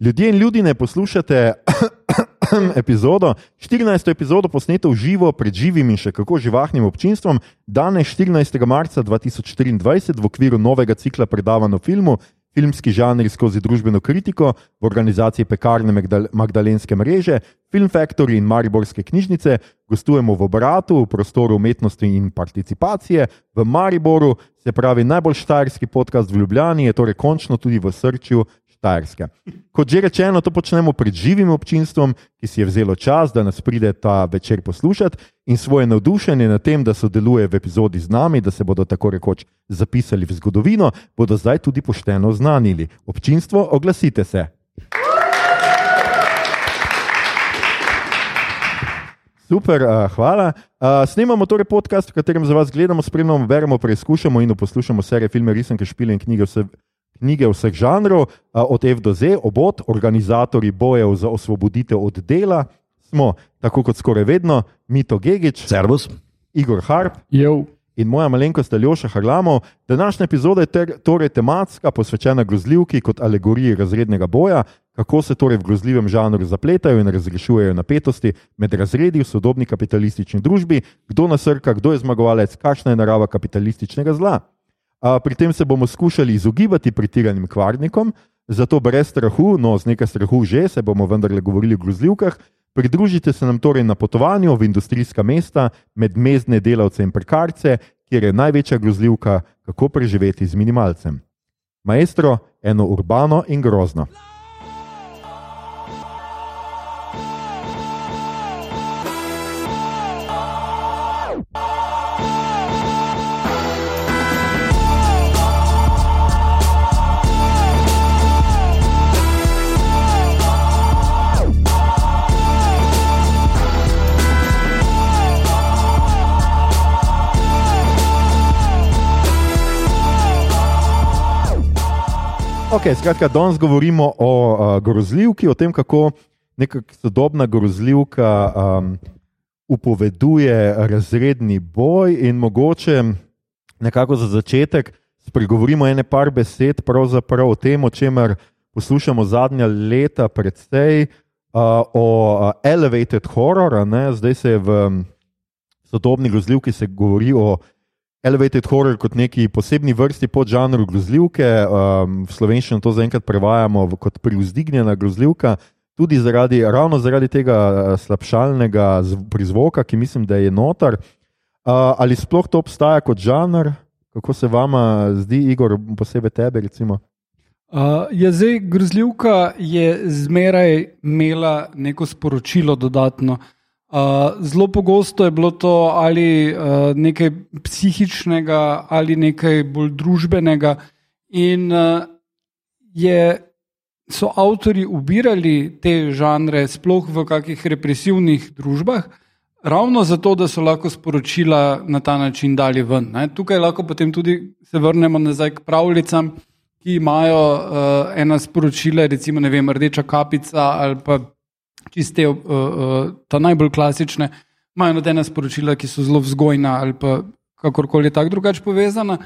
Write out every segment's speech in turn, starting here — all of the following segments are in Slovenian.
Ljudje in ljudi ne poslušate epizodo, 14. epizodo posneto v živo pred živim in še kako živahnim občinstvom, danes 14. marca 2024 v okviru novega cikla predavanja o filmu. Filmski žanr skozi družbeno kritiko v organizaciji Pekarne Magdalenske mreže, Film Factory in Mariborske knjižnice, gostujemo v obratu, v prostoru umetnosti in participacije v Mariboru, se pravi najbolj štajerski podcast v Ljubljani, je torej končno tudi v srčju Štajerske. Kot že rečeno, to počnemo pred živim občinstvom, ki si je vzelo čas, da nas pride ta večer poslušati in svoje navdušenje nad tem, da sodeluje v epizodi z nami, da se bodo tako rekoč zapisali v zgodovino, bodo zdaj tudi pošteno oznanili. Občinstvo, oglasite se. Super, uh, hvala. Uh, snemamo torej podcast, v katerem za vas gledamo, spremljamo, beremo, preizkušamo in poslušamo serije, filme, risanke, špile in knjige. Vse knjige vseh žanrov, od F do Z, obot, organizatori bojev za osvoboditev od dela, smo, tako kot skoraj vedno, Mito Gigič, Servus, Igor Harp Jev. in moja malenkost Aljoša Harlamov. Današnja epizoda je ter, torej tematska, posvečena grozljivki kot alegoriji razrednega boja, kako se torej v grozljivem žanru zapletajo in razrešujejo napetosti med razredi v sodobni kapitalistični družbi, kdo nasrka, kdo je zmagovalec, kakšna je narava kapitalističnega zla. Pri tem se bomo skušali izogibati pretiranim kvarnikom, zato brez strahu, no z nekaj strahu že, se bomo vendarle govorili o grozljivkah. Pridružite se nam torej na potovanju v industrijska mesta med mezdne delavce in prekarce, kjer je največja grozljivka, kako preživeti z minimalcem. Maestro, eno urbano in grozno. Okay, skratka, danes govorimo o uh, grozljivki, o tem, kako neka sodobna grozljivka um, upoveduje razredni boj. In mogoče nekako za začetek spregovorimo ene par besed o tem, o čemer poslušamo zadnja leta, predvsej uh, o uh, elevated horror. Ne? Zdaj se v sodobni grozljivki govori o. Elevated horror kot neki posebni vrsti podžanru grozljivke, um, v slovenščini to zaenkrat prevajamo kot privzdignjena grozljivka, tudi zaradi, ravno zaradi tega uh, slabšalnega prizvoka, ki mislim, da je notar. Uh, ali sploh to obstaja kot žanr, kako se vam zdi, Igor, posebej tebe? Uh, ja, zdaj, grozljivka je zmeraj imela neko sporočilo dodatno. Uh, zelo pogosto je bilo to ali uh, nekaj psihičnega, ali nekaj bolj družbenega. In uh, je, so avtori ubirali te žanre, sploh v kakih represivnih družbah, ravno zato, da so lahko sporočila na ta način dali ven. Ne? Tukaj lahko potem tudi se vrnemo nazaj k pravljicam, ki imajo uh, ena sporočila, recimo vem, rdeča kapica ali pa čiste, uh, uh, ta najbolj klasične, imajo nadaljna sporočila, ki so zelo vzgojna ali pa kakorkoli tako drugače povezana.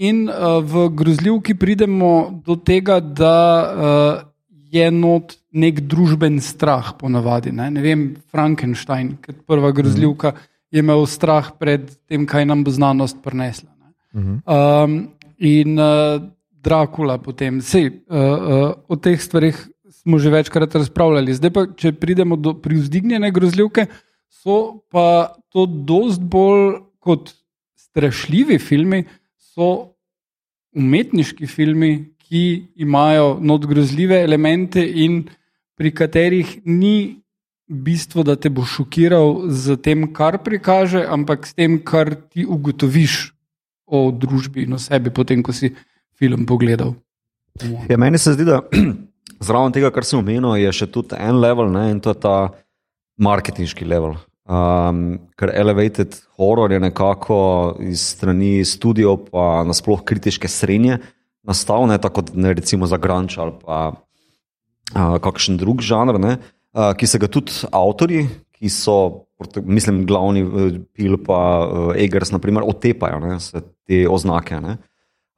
In uh, v grozljivki pridemo do tega, da uh, je not nek družben strah, ponavadi. Ne, ne vem, Frankenstein, kot prva grozljivka, je imel strah pred tem, kaj nam bo znanost prinesla. Um, in uh, Dracula, potem, vse uh, uh, o teh stvarih smo že večkrat razpravljali. Zdaj pa, če pridemo do privzdignjene grozljivke, so pa to dost bolj kot strašljivi filmi, so umetniški filmi, ki imajo nadgrozljive elemente in pri katerih ni bistvo, da te bo šokiral z tem, kar prikaže, ampak s tem, kar ti ugotoviš o družbi in o sebi, potem, ko si film pogledal. Ja, meni se zdi, da Zraven tega, kar sem omenil, je še tudi en level ne, in to je ta marketinški level. Um, ker elevated horror je nekako iz strani studiov, pa nasplošno kritiške srednje, nastal ne tako, ne recimo za Grunge ali pa uh, kakšen drug žanr, ne, uh, ki se ga tudi avtori, ki so, mislim, glavni uh, pil pa uh, Egers, naprimer, otepajo ne, te oznake. Ne.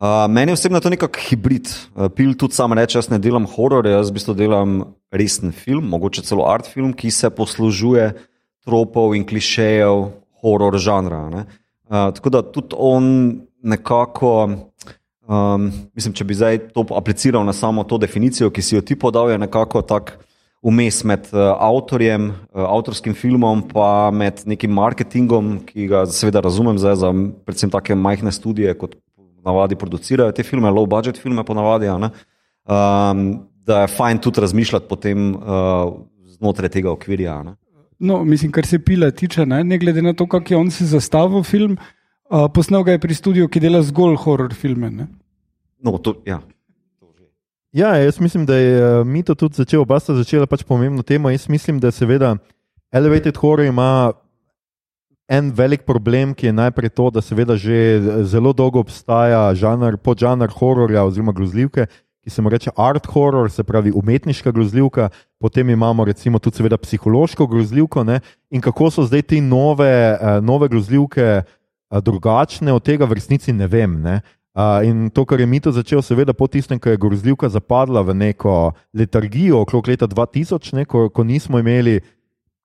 Uh, meni osebno je to nekako hibrid. Uh, Pil tudi sam reče, jaz ne delam horor, jaz v bistvu delam resen film, mogoče celo art film, ki se poslužuje tropov in klišejev horor žanra. Uh, tako da tudi on nekako, um, mislim, če bi zdaj to apliciral na samo to definicijo, ki si jo ti podal, je nekako tak vmes med uh, avtorjem, uh, avtorskim filmom, pa med nekim marketingom, ki ga seveda razumem zdaj za predvsem take majhne študije kot navadi producirajo te filme, low budget filme, ponavadi. Um, da je fajn tudi razmišljati potem uh, znotraj tega okvirja. Ne? No, mislim, kar se pila tiče, ne, ne glede na to, kako je on si zastavil film, uh, posnel ga je pri studiu, ki dela zgolj horror filme. Ne? No, to, ja. Ja, jaz mislim, da je Mito tudi začel, oba sta začela pač pomembno temo. Jaz mislim, da seveda Elevated Horror ima en velik problem, ki je najprej to, da seveda že zelo dolgo obstaja žanr, podžanr hororja oziroma grozljivke, ki se mu reče art horror, se pravi umetniška grozljivka, potem imamo recimo tudi seveda psihološko grozljivko ne? in kako so zdaj te nove, eh, nove grozljivke eh, drugačne od tega v resnici ne vem. Ne? Uh, in to, kar je Mito začel, seveda po tistem, ko je grozljivka zapadla v neko letargijo okrog leta 2000, ne, ko, ko nismo imeli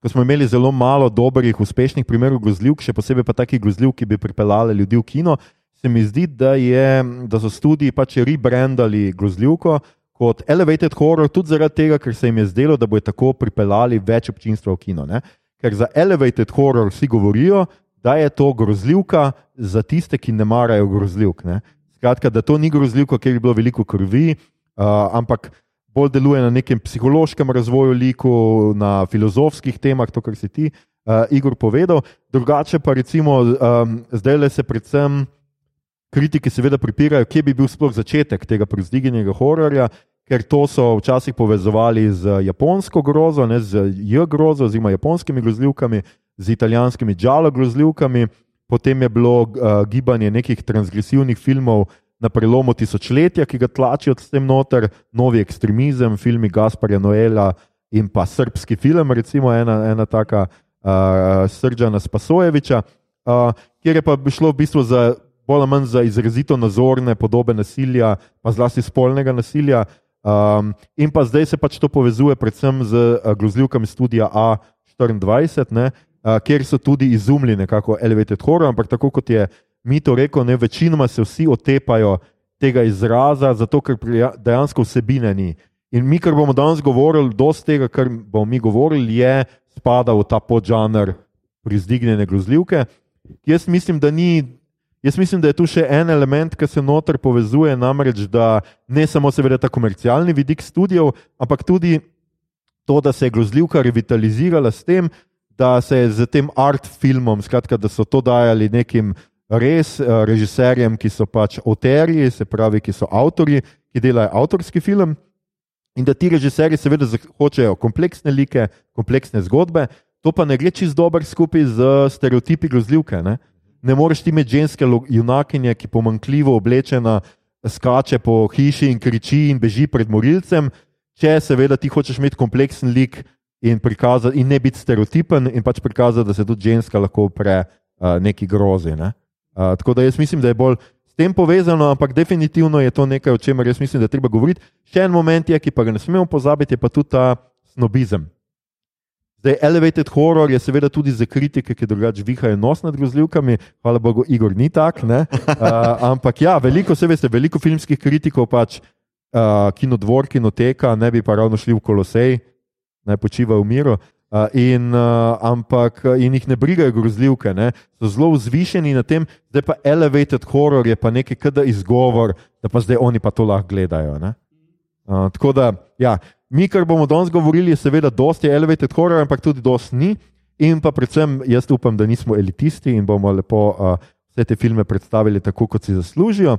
ko smo imeli zelo malo dobrih, uspešnih primerov grozljivk, še posebej pa takih grozljivk, ki bi pripeljali ljudi v kino, se mi zdi, da, je, da so študiji pač rebrandali grozljivko kot elevated horror, tudi zaradi tega, ker se jim je zdelo, da bo tako pripeljali več občinstva v kino. Ne? Ker za elevated horror vsi govorijo, da je to grozljivka za tiste, ki ne marajo grozljivk. Ne? Skratka, da to ni grozljivka, ker bi bilo veliko krvi, uh, ampak bolj deluje na nekem psihološkem razvoju liku, na filozofskih temah, to, kar si ti, uh, Igor, povedal. Drugače pa recimo um, zdaj le se predvsem kritiki seveda pripirajo, kje bi bil sploh začetek tega prezdignjenega hororja. Ker to so včasih povezovali z japonsko grozo, ne z J-grozo, oziroma japonskimi grozljivkami, z italijanskimi džalo grozljivkami, potem je bilo uh, gibanje nekih transgresivnih filmov, na prelomu tisočletja, ki ga tlačijo s tem noter, novi ekstremizem, filmi Gasparja Noela in pa srpski film, recimo ena, ena taka uh, Srđana Spasojeviča, uh, kjer je pa šlo v bistvu za bolj ali manj za izrazito nazorne podobe nasilja, pa zlasti spolnega nasilja. Um, in pa zdaj se pač to povezuje predvsem z uh, grozljivkami studija A24, ne, uh, kjer so tudi izumili nekako elevated horror, ampak tako kot je mi to reko, ne večinoma se vsi otepajo tega izraza, zato ker dejansko vsebine ni. In mi, kar bomo danes govorili, dosti tega, kar bomo mi govorili, je spada v ta podžanr prizdignjene grozljivke. Jaz mislim, da ni. Jaz mislim, da je tu še en element, ki se noter povezuje, namreč da ne samo seveda ta komercialni vidik študijev, ampak tudi to, da se je grozljivka revitalizirala s tem, da se je z tem art filmom, skratka, da so to dajali nekim res uh, režiserjem, ki so pač avtorji, se pravi, ki so avtori, ki delajo avtorski film. In da ti režiserji seveda hočejo kompleksne like, kompleksne zgodbe, to pa ne gre čist dobro skupaj z stereotipi grozljivke. Ne, ne moreš ti imeti ženske junakinje, ki pomankljivo oblečena, skače po hiši in kriči in beži pred morilcem, če seveda ti hočeš imeti kompleksen lik in, prikazati, in ne biti stereotipen in pač prikazati, da se tudi ženska lahko upre uh, neki grozi. Ne. Tako da jaz mislim, da je bolj s tem povezano, ampak definitivno je to nekaj, o čemer jaz mislim, da treba govoriti. Še en moment je, ki pa ga ne smemo pozabiti, je pa tudi ta snobizem. Zdaj, elevated horror je seveda tudi za kritike, ki drugače vihajo nos nad grozljivkami, hvala Bogu, Igor ni tak. Uh, ampak ja, veliko, se veste, veliko filmskih kritikov pač uh, kinodvor, kinoteka, ne bi pa ravno šli v kolosej, naj počiva v miru. Uh, in, uh, ampak in jih ne brigajo grozljivke, ne? so zelo vzvišeni na tem, da pa elevated horror, je pa nekaj, kar je izgovor, da pa zdaj oni pa to lahko gledajo. Uh, tako da, ja, mi, kar bomo danes govorili, je seveda dosti elevated horror, ampak tudi dosti ni. In pa predvsem jaz upam, da nismo elitisti in bomo lepo uh, vse te filme predstavili tako, kot si zaslužijo.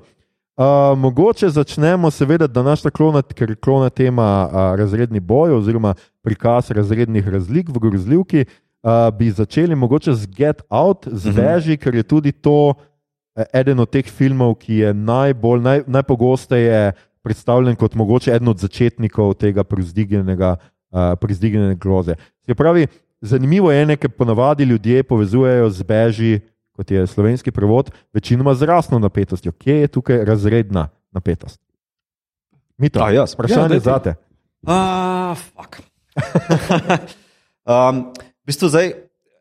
Uh, mogoče začnemo, seveda, da naš klonat, ker je klona tema uh, razredni boj oziroma prikaz razrednih razlik v grozljivki, uh, bi začeli mogoče z Get Out, z mhm. Veži, ker je tudi to uh, eden od teh filmov, ki je najbolj, naj, najpogosteje predstavljen kot mogoče eden od začetnikov tega prizdignjenega uh, groze. Se pravi, zanimivo je, ker ponavadi ljudje povezujejo z Veži kot je slovenski prevod, večinoma z rasno napetostjo. Kje je tukaj razredna napetost? Mito, A, jaz? vprašanje Ja, ja, za te. Ah, fuck. um, v bistvu zdaj,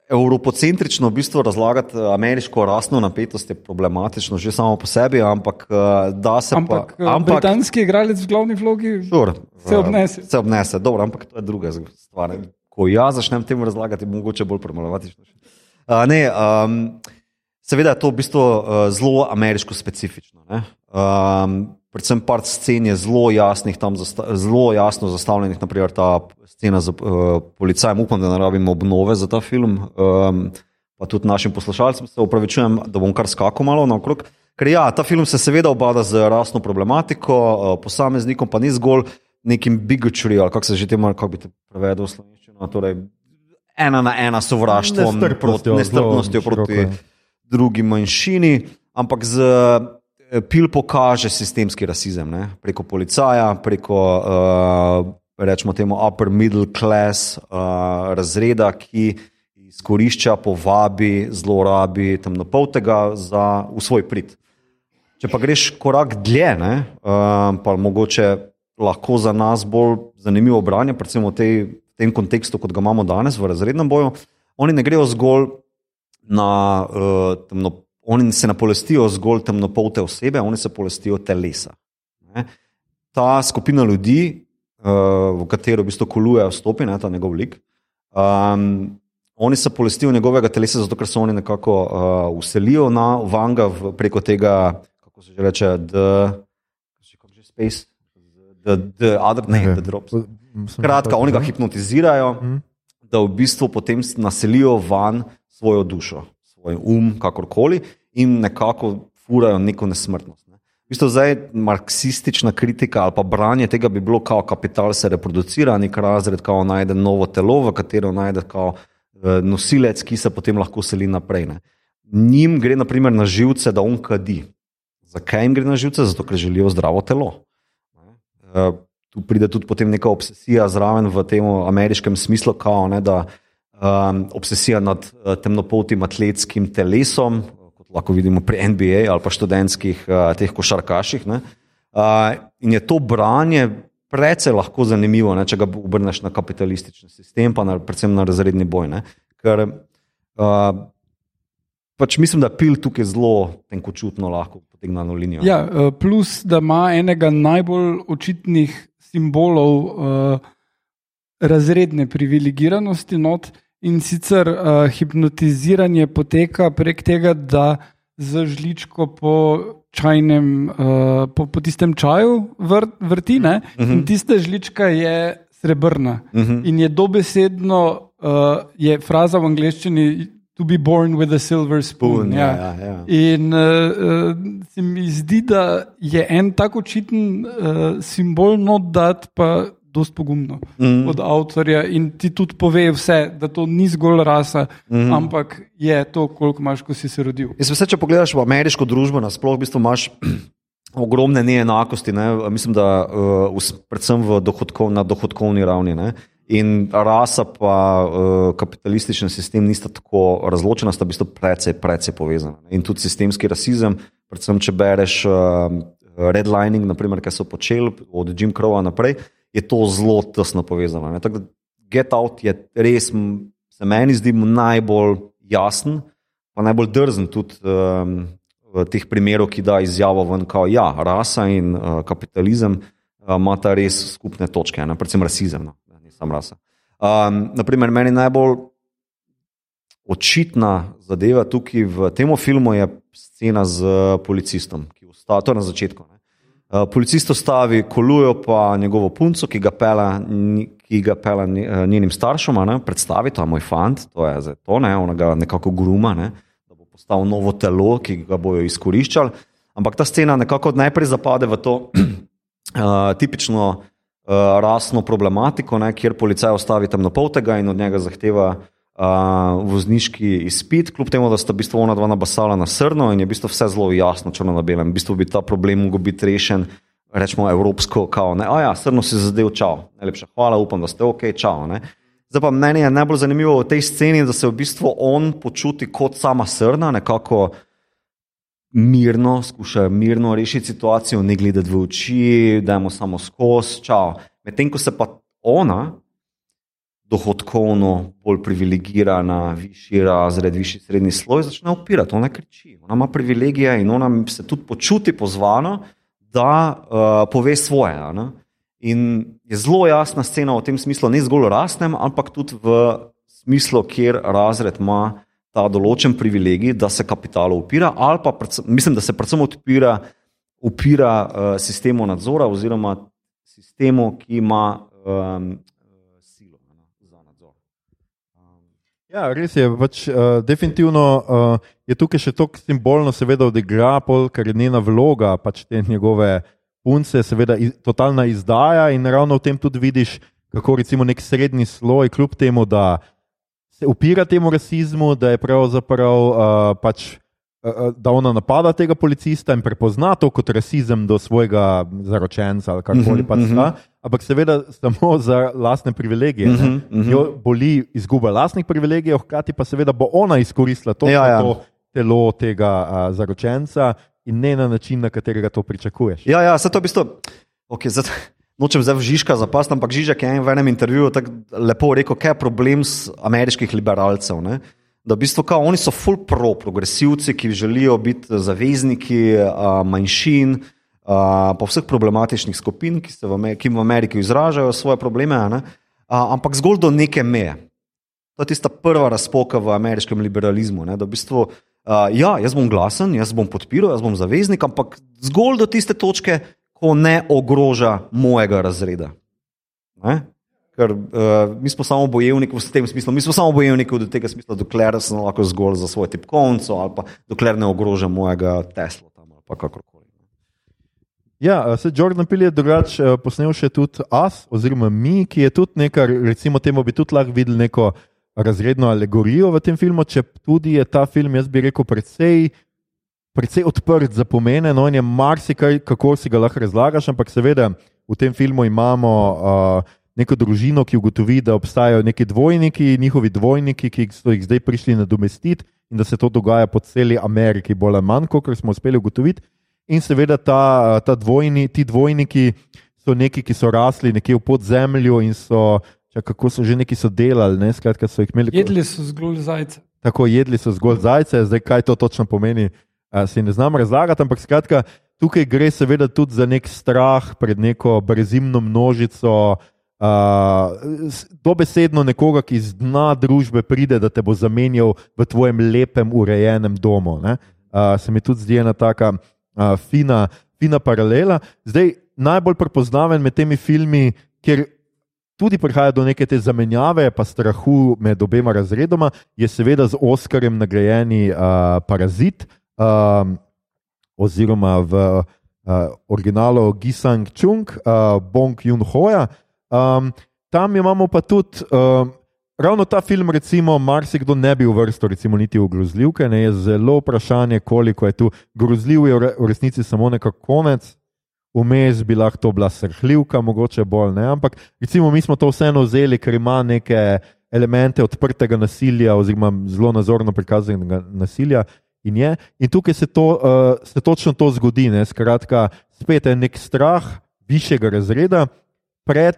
evropocentrično v bistvu razlagati eh, ameriško rasno napetost je problematično že samo po sebi, ampak eh, da se Ampak, pa. ampak britanski igralec v glavni vlogi. Sure, Se eh, obnese. Se obnese, dobro, ampak to je druga stvar. Ko jaz začnem temu razlagati, bo mogoče bolj problematično. Uh, ne, um, seveda je to v bistvu uh, zelo ameriško specifično. ne. Um, predvsem par scen je zelo jasnih, zelo jasno zastavljenih, naprimer ta scena z uh, policajem. Upam, da ne rabimo obnove za ta film. Um, pa tudi našim poslušalcem se upravičujem, da bom kar skakal malo naokrog. Ker ja, ta film se seveda obada z rasno problematiko, uh, posameznikom pa ni zgolj nekim bigotry ali kako se že temu, kako bi te prevedel v slovenščino. Torej, ena na ena sovraštvom, Nestrpnostjo, proti, nestrpnostjo proti. Drugi manjšini, ampak z eh, pil pokaže sistemski rasizem ne? preko policaja, preko uh, rečemo temu upper middle class uh, razreda, ki izkorišča, povabi, zlorabi temnopoltega za v svoj prid. Če pa greš korak dlje, ne, uh, pa mogoče lahko za nas bolj zanimivo branje, predvsem v tej, tem kontekstu, kot ga imamo danes v razrednem boju, oni ne grejo zgolj na uh, temno, oni se ne polestijo zgolj temnopolte osebe, oni se polestijo telesa. Ne. Ta skupina ljudi, uh, v katero v bistvu koluje vstopi, ne, ta njegov lik. Um, Oni se polestijo njegovega telesa, zato ker se oni nekako uh, uselijo na Vanga v, preko tega, kako se že reče, the, kako že space, the, the other, ne, the drops. Kratka, oni ga hipnotizirajo, Mhm. da v bistvu potem naselijo van svojo dušo, svoj um, kakorkoli, in nekako furajo neko nesmrtnost. Ne. V bistvu zdaj marksistična kritika ali pa branje tega bi bilo, kao kapital se reproducira, nek razred, kao najde novo telo, v katero najde kao eh, nosilec, ki se potem lahko seli naprej. Ne. Njim gre naprimer na živce, da on kadi. Zakaj jim gre na živce? Zato, ker želijo zdravo telo. Eh, Tu pride tudi neka obsesija zraven v tem ameriškem smislu, kao, ne, da um, obsesija nad uh, temnopoltim atletskim telesom, kot lahko vidimo pri NBA ali pa študentskih uh, teh košarkaših. Ne, uh, in je to branje precej lahko zanimivo, ne, če ga obrneš na kapitalistični sistem, pa na, predvsem na razredni boj. Ne, ker uh, pač mislim, da pil tukaj zelo tenkočutno lahko potegne eno linijo. Ja, eh, plus, da ima enega najbolj očitnih simbolov uh, razredne privilegiranosti not in sicer uh, hipnotiziranje poteka prek tega, da z žličko po čajnem, uh, po, po tistem čaju vr, vrti ne? in tista žlička je srebrna in je dobesedno, uh, je fraza v angleščini. To be born with a silver spoon. Spoon, ja, ja, ja. In uh, uh, se mi zdi, da je en tak očiten uh, simbol not dat, pa dost pogumno mm. od avtorja. In ti tudi pove vse, da to ni zgolj rasa, mm. ampak je to, koliko imaš, ko si se rodil. Jaz vse, če pogledaš v ameriško družbo, nasploh v bistvu imaš ogromne neenakosti. Ne? Mislim, da uh, predvsem dohodkov, na dohodkovni ravni. Ne? In rasa pa uh, kapitalistični sistem nista tako razločena, sta v bistvu precej, precej povezana. In tudi sistemski rasizem, predvsem če bereš uh, redlining, naprimer, kaj so počeli od Jim Crowa naprej, je to zelo tesno povezano. ne. Tako da Get Out je res, se meni zdi, najbolj jasen, pa najbolj drzen tudi um, v teh primerih, ki da izjavo ven, da ja, rasa in uh, kapitalizem uh, imata res skupne točke, ne? predvsem rasizem, no? ne, samo rasa. Um, naprimer, meni najbolj očitna zadeva tukaj v tem filmu je scena z policistom, ki ustavi, to na začetku. Ne? Uh, policist ostavi, kolujo pa njegovo punco, ki ga pela, ki ga pela eh, njenim staršem, predstavi, to je moj fant, to je zdaj to, ne, ona ga nekako gruma, ne, da bo postal novo telo, ki ga bojo izkoriščali. Ampak ta scena nekako najprej zapade v to uh, tipično uh, rasno problematiko, ne, kjer policaj ostavi temnopoltega in od njega zahteva uh, vozniški izpit, kljub temu, da sta bistvu ona dva nabasala na srno in je bistvu vse zelo jasno, črno na belem. V bistvu bi ta problem mogel biti rešen, rečemo, evropsko, kao, ne, a ja, srno si zadev, čau, najlepša hvala, upam, da ste ok, čau. Ne. Zdaj pa meni je najbolj zanimivo v tej sceni, da se v bistvu on počuti kot sama srna, nekako mirno, skuša mirno rešiti situacijo, ne gledati v oči, da mu samo skozi, čau. Medtem ko se pa ona, dohodkovno bolj privilegirana, višji razred, višji srednji sloj, začne upirati, ona kriči. Ona ima privilegije in ona se tudi počuti pozvana, da uh, pove svoje. Ne? In je zelo jasna scena v tem smislu, ne zgolj rasnem, ampak tudi v smislu, kjer razred ima ta določen privilegij, da se kapitalu upira, ali pa predvsem, mislim, da se predvsem odpira, upira uh, sistemu nadzora oziroma sistemu, ki ima um, silo ne, za nadzor. Ja, res je. Pač, uh, definitivno uh, je tukaj še tako simbolno, seveda, odigra, pol, ker je njena vloga, pač te njegove punce, seveda, iz, totalna izdaja in ravno v tem tudi vidiš, kako recimo nek srednji sloj, kljub temu, da se upira temu rasizmu, da je pravzaprav uh, pač. Da ona napada tega policista in prepozna to kot rasizem do svojega zaročenca ali karkoli pač sta, ampak seveda samo za lastne privilegije. Uh -huh, uh -huh. Jo boli izguba lastnih privilegijev, hkrati pa seveda bo ona izkoristila to, ja, ja. to telo tega uh, zaročenca in ne na način, na katerega to pričakuješ. Ja, ja, se to v bistvu. Okay, zato... Nočem zdaj Žižka zapasti, ampak Žižek je v enem intervjuju tako lepo rekel, kaj je problem ameriških liberalcev. Ne? Da v bistvu kao, oni so full pro progresivci, ki želijo biti zavezniki a, manjšin, a, pa vseh problematičnih skupin, ki, v, ki v Ameriki izražajo svoje probleme, a, ampak zgolj do neke meje. To je tista prva razpoka v ameriškem liberalizmu. Ne? Da v bistvu, a, ja, jaz bom glasen, jaz bom podpiral, jaz bom zaveznik, ampak zgolj do tiste točke, ko ne ogroža mojega razreda. Ne? Ker uh, mi smo samo bojevniki v tem smislu, mi smo samo bojevniki v tem smislu, dokler sem lahko zgolj za svoj tip konco ali pa dokler ne ogroža mojega Tesla tam ali kakorkoli. Ja, se Jordan Pil je drugače uh, posnel še tudi As, oziroma mi, ki je tudi nekaj, recimo temu bi tudi lahko videli neko razredno alegorijo v tem filmu, če tudi je ta film, jaz bi rekel, precej precej odprt za pomene, no in je marsikaj, kako si ga lahko razlagaš, ampak seveda v tem filmu imamo uh, neko družino, ki ugotovi, da obstajajo neki dvojniki, njihovi dvojniki, ki so jih zdaj prišli nadomestiti in da se to dogaja po celi Ameriki, bolj ali manj, kot smo uspeli ugotoviti. In seveda ta, ta dvojni, ti dvojniki so neki, ki so rasli nekje v podzemlju in so. Čak, kako so že neki so delali, ne? Skratka, so imeli, jedli so zgolj zajce. Tako jedli so zgolj zajce, zdaj kaj to točno pomeni, si ne znam razlagati, ampak skratka, tukaj gre seveda tudi za nek strah pred neko brezimno množico. Uh, dobesedno nekoga, ki iz dna družbe pride, da te bo zamenjal v tvojem lepem, urejenem domu. Uh, se mi tudi zdi ena taka uh, fina, fina paralela. Zdaj, najbolj prepoznaven med temi filmi, ker tudi prihaja do neke te zamenjave, pa strahu med obema razredoma, je seveda z Oskarjem nagrajeni uh, Parazit, um, oziroma v uh, originalu Gisang Chung, uh, Bong Jun Hoja. Um, tam imamo pa tudi. Um, Ravno ta film, recimo, marsikdo ne bi uvrstil, recimo, niti v grozljivke. Ne, je zelo vprašanje, koliko je tu grozljiv, je v resnici samo nekako konec, vmes bi lahko to bila srhljivka, mogoče bolj ne. Ampak, recimo, mi smo to vseeno vzeli, ker ima neke elemente odprtega nasilja, oziroma zelo nazorno prikazanega nasilja, In, je, in tukaj se, to, uh, se točno to zgodi. Ne? Skratka, spet je nek strah višjega razreda pred,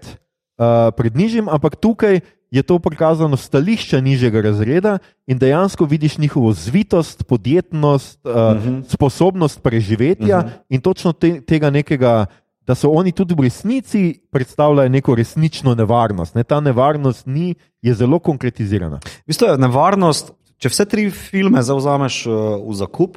uh, pred nižjim, ampak tukaj je to prikazano stališče nižjega razreda in dejansko vidiš njihovo zvitost, podjetnost, uh, uh -huh. sposobnost preživetja uh -huh. in točno te, tega nekega. Da so oni tudi v resnici predstavljali neko resnično nevarnost. Ne? Ta nevarnost ni, je zelo konkretizirana. V bistvu je nevarnost Če vse tri filme zauzameš uh, v zakup,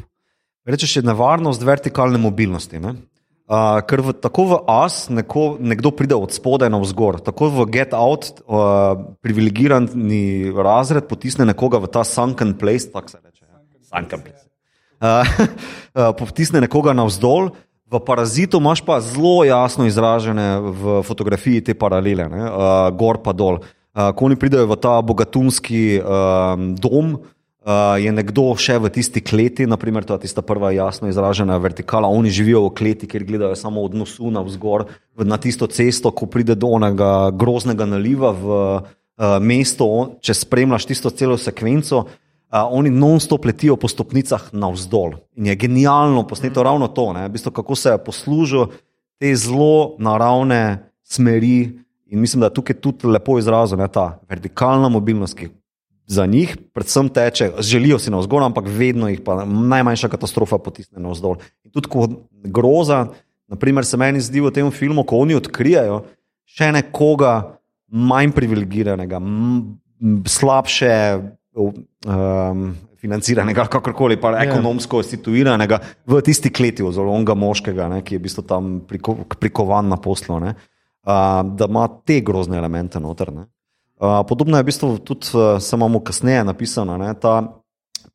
rečeš, je nevarnost vertikalne mobilnosti. Ne? Uh, ker v, tako v AS neko, nekdo pride od spodaj na vzgor, tako v Get Out uh, privilegirani razred potisne nekoga v ta sunken place, tako se reče. Ja. Sunken place. Uh, uh, potisne nekoga navzdol, v parazitu imaš pa zelo jasno izražene v fotografiji te paralele, uh, gor pa dol. Uh, ko oni pridejo v ta bogatunski uh, dom, Uh, je nekdo še v tisti kleti, naprimer, to je tista prva jasno izražena vertikala. Oni živijo v kleti, kjer gledajo samo od nosu na vzgor, na tisto cesto, ko pride do onega groznega naliva v uh, uh, mesto, če spremljaš tisto celo sekvenco, uh, oni non-stop letijo po stopnicah navzdol. In je genialno posneto mm. ravno to, v bistvu, kako se poslužijo te zelo naravne smeri. In mislim, da je tukaj tudi lepo izražena ta vertikalna mobilnost, ki za njih predvsem teče, želijo si navzgor, ampak vedno jih pa najmanjša katastrofa potisne navzdol. In tudi ko groza, naprimer, se meni zdi v tem filmu, ko oni odkrijajo še nekoga manj privilegiranega, slabše um, financiranega, kakorkoli, pa ja. ekonomsko situiranega v tisti kleti, oziroma onega moškega, ne, ki je v bistvu tam priko, prikovan na poslu, ne, uh, da ima te grozne elemente noter. Ne. Podobno je v bistvu tudi uh, samo kasneje napisano, ne, ta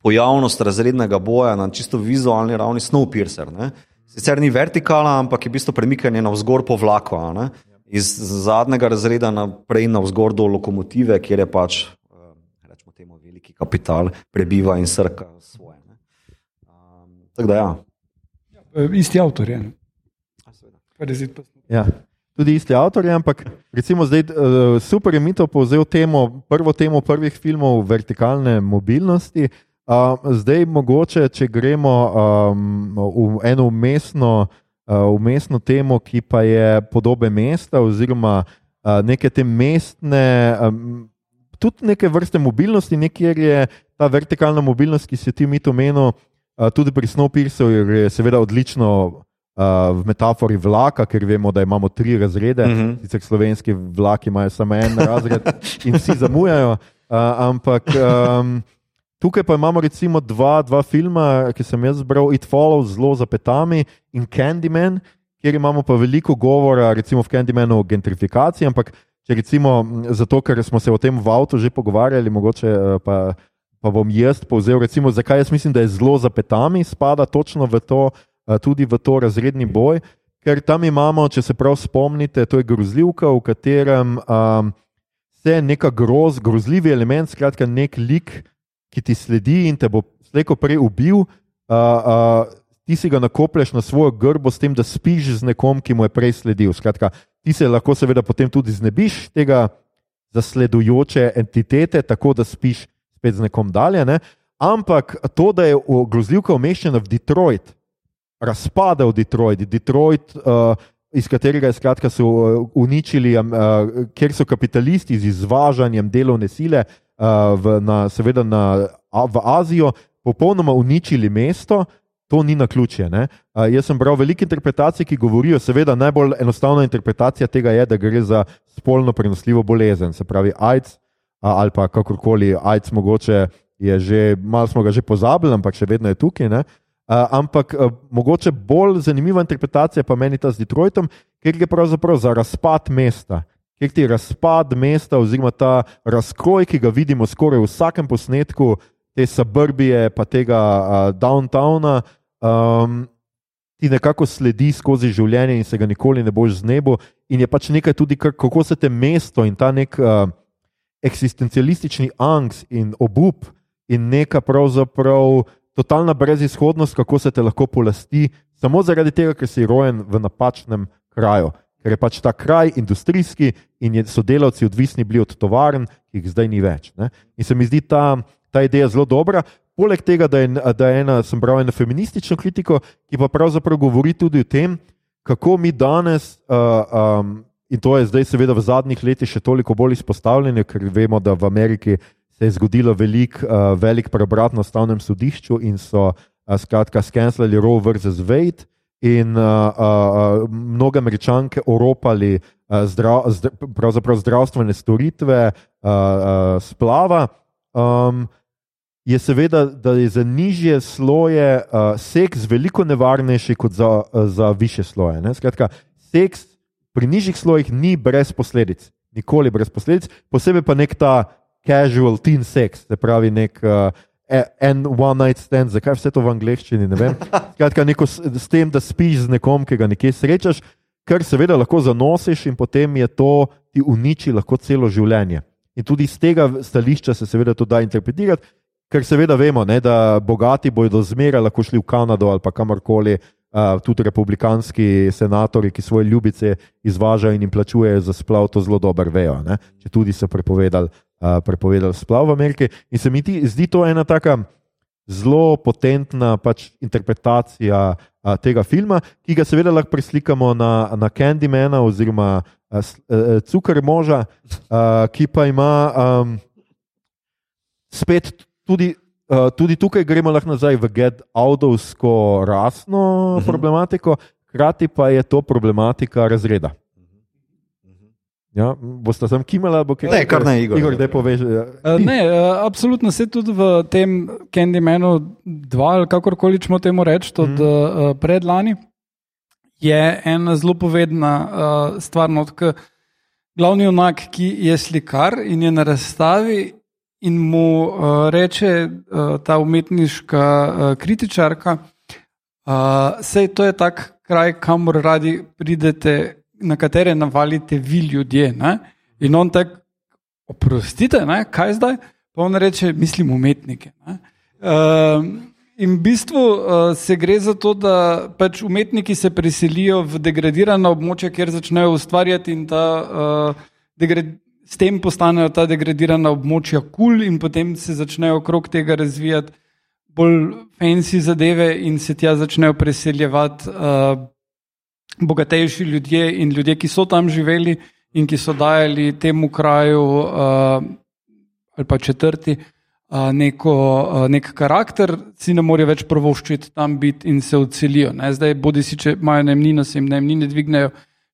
pojavnost razrednega boja na čisto vizualni ravni, Snowpiercer. Ne. Sicer ni vertikala, ampak je v bistvu premikanje navzgor po vlaku. Ne. Iz zadnjega razreda naprej na vzgor do lokomotive, kjer je pač veliki kapital prebiva in srka svoje. Um, tako da, ja. ja isti avtor je. Ja, tudi isti avtor je, ampak recimo zdaj uh, super je mito povzel temo, prvo temo prvih filmov vertikalne mobilnosti. Uh, zdaj mogoče, če gremo um, v eno umestno, uh, umestno temo, ki pa je podobe mesta oziroma uh, neke te mestne. Um, tudi neke vrste mobilnosti, nekjer je ta vertikalna mobilnost, ki si ti mi to menil, tudi pri Snowpierceru, je seveda odlično. Uh, v metafori vlaka, ker vemo, da imamo tri razrede, uh -huh. sicer slovenski vlaki imajo samo en razred in vsi zamujajo. Uh, ampak um, tukaj pa imamo recimo dva, dva filma, ki sem jaz zbral, It Follows, zelo za petami in Candyman, kjer imamo pa veliko govora, recimo v Candymanu o gentrifikaciji, ampak Če recimo, zato, ker smo se o tem v avtu že pogovarjali, mogoče eh, pa, pa bom jaz povzel, recimo, zakaj jaz mislim, da je zelo za petami, spada točno v to, tudi v to razredni boj. Ker tam imamo, če se prav spomnite, to je grozljivka, v katerem um, se neka groz, grozljivi element, skratka, nek lik, ki ti sledi in te bo slejko prej ubil. Uh, uh, ti si ga nakoplješ na svojo grbo, s tem, da spiš z nekom, ki mu je prej sledil. Skratka, ti se lahko, seveda, potem tudi znebiš tega zasledujoče entitete, tako da spiš spet z nekom dalje. Ne? Ampak to, da je grozljivka umeščena v Detroit, razpada v Detroit, Detroit uh, iz katerega skratka so uh, uničili, uh, ker so kapitalisti z izvažanjem delovne sile uh, v, na, seveda na, v Azijo popolnoma uničili mesto. To ni na ključje. Uh, jaz sem bral veliko interpretacij, ki govorijo, seveda, najbolj enostavna interpretacija tega je, da gre za spolno prenosljivo bolezen, se pravi AIDS ali pa kakorkoli AIDS, mogoče je že, malo smo ga že pozabili, ampak še vedno je tukaj. Uh, ampak uh, mogoče bolj zanimiva interpretacija pa meni ta z Detroitom, ker gre pravzaprav za razpad mesta. Ker ti razpad mesta, oziroma ta razkroj, ki ga vidimo skoraj v vsakem posnetku, te suburbije, pa tega uh, downtowna, um, ti nekako sledi skozi življenje in se ga nikoli ne boš znebil. In je pač nekaj tudi, kar, kako se te mesto in ta nek uh, eksistencialistični angst in obup in neka pravzaprav totalna brezizhodnost, kako se te lahko polasti, samo zaradi tega, ker si rojen v napačnem kraju. Ker je pač ta kraj industrijski in so delavci odvisni bili od tovarn, ki jih zdaj ni več. Ne? In se mi zdi ta, ta ideja zelo dobra. Poleg tega, da je, da je ena, sem bral eno feministično kritiko, ki pa pravzaprav govori tudi o tem, kako mi danes, uh, um, in to je zdaj, seveda, v zadnjih letih še toliko bolj izpostavljeno, ker vemo, da v Ameriki se je zgodilo velik, uh, velik preobrat na ustavnem sodišču in so uh, skratka skenslali Roe vs. Wade. In uh, uh, mnoge američanke oropali uh, zdrav, zdra, zdravstvene storitve, uh, uh, splava. Um, je seveda, da je za nižje sloje uh, seks veliko nevarnejši kot za, uh, za više sloje. Ne? Skratka, seks pri nižjih slojih ni brez posledic, nikoli brez posledic, posebej pa nek ta casual teen sex, se pravi nek. Uh, En one night stand, zakaj vse to v angleščini? Skratka, neko s, s tem, da spiš z nekom, ki ga nekje srečaš, kar seveda lahko zanosiš, in potem je to ti uniči lahko celo življenje. In tudi iz tega stališča se seveda to da interpretirati, Ker seveda vemo, ne, da bogati bodo zmeraj lahko šli v Kanado ali pa kamorkoli uh, tudi republikanski senatori, ki svoje ljubice izvažajo in jim plačujejo za splav, to zelo dobro vejo. Ne? Če tudi so prepovedali, uh, prepovedali splav v Ameriki. In se mi ti, zdi to ena taka zelo potentna pač, interpretacija a, tega filma, ki ga seveda lahko preslikamo na, na Candymana oziroma Cukor moža, a, ki pa ima um, spet tudi. Uh, tudi tukaj gremo lahko nazaj v Get-Outovsko rasno uh Mhm. -huh. problematiko, hkrati pa je to problematika razreda. Ja, boste tam kimali, ali bo kaj? Ne, kar ne, Igor. Igor, da poveš. Uh, ne, uh, absolutno se tudi v tem Candymanu 2, ali kakorkoli smo temu reči, od mm. uh, predlani, je ena zelo povedna uh, stvar. No, glavni junak, ki je slikar in je na razstavi, in mu uh, reče uh, ta umetniška uh, kritičarka, uh, sej to je tak kraj, kamor radi pridete, na katere navalite vi ljudje. Ne? In on tako, oprostite, ne? kaj zdaj? Pa on reče, mislim, umetnike. Uh, in v bistvu uh, se gre za to, da pač umetniki se preselijo v degradirana območja, kjer začnejo ustvarjati in ta, uh, s tem postanejo ta degradirana območja kul, cool in potem se začnejo okrog tega razvijati bolj fancy zadeve in se tja začnejo preseljevati. Uh, bogatejši ljudje in ljudje, ki so tam živeli in ki so dajali temu kraju uh, ali pa četrti uh, neko, uh, nek karakter, si ne morejo več provoščiti tam biti in se odselijo. Ne? Zdaj, bodi si, če imajo najemnino, se jim najemnine dvignejo,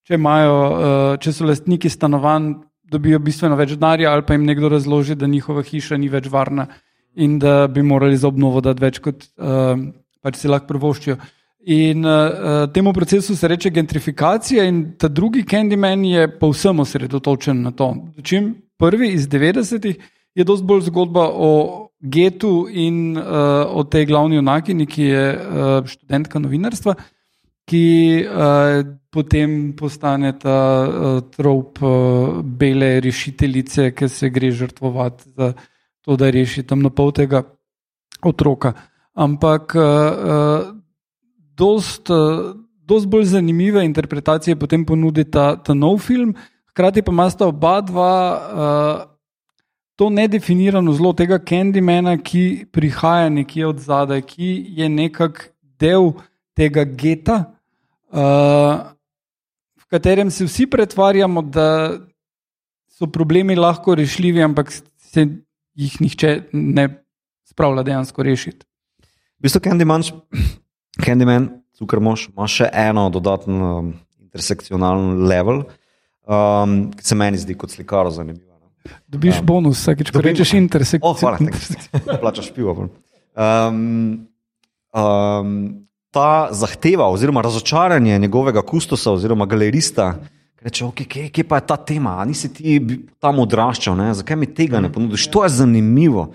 če, imajo, uh, če so lastniki stanovanj, dobijo bistveno več denarja, ali pa jim nekdo razloži, da njihova hiša ni več varna in da bi morali za obnovo dati več, kot uh, pač si lahko provoščijo. In uh, temu procesu se reče gentrifikacija, in ta drugi Candyman je povsem osredotočen na to. Čim prvi iz 90-ih je dosti bolj zgodba o getu in uh, o tej glavni junakini, ki je uh, študentka novinarstva, ki uh, potem postane ta uh, trop uh, bele rešiteljice, ki se gre žrtvovati za to, da reši tam napoltega otroka. Ampak. Uh, dost, dost bolj zanimive interpretacije potem ponudi ta, ta nov film, hkrati pa ima sta oba dva uh, to nedefinirano zlo tega Candymana, ki prihaja nekje od zadaj, ki je nekak del tega geta, uh, v katerem se vsi pretvarjamo, da so problemi lahko rešljivi, ampak se jih nihče ne spravlja dejansko rešiti. V bistvu Candyman Candyman, Cukrmoš, ima še eno dodatno um, intersekcionalno level, um, ki se meni zdi kot slikar zanimivo. Ne? Dobiš um, bonus, vsakeč, ko rečeš intersekcijo. Oh, hvala, da plačaš pivo. Um, um, ta zahteva, oziroma razočaranje njegovega kustosa, oziroma galerista, ki reče: okay, kje, kje pa je ta tema, a nisi ti tam odraščal, ne? zakaj mi tega ne ponudiš? To je zanimivo,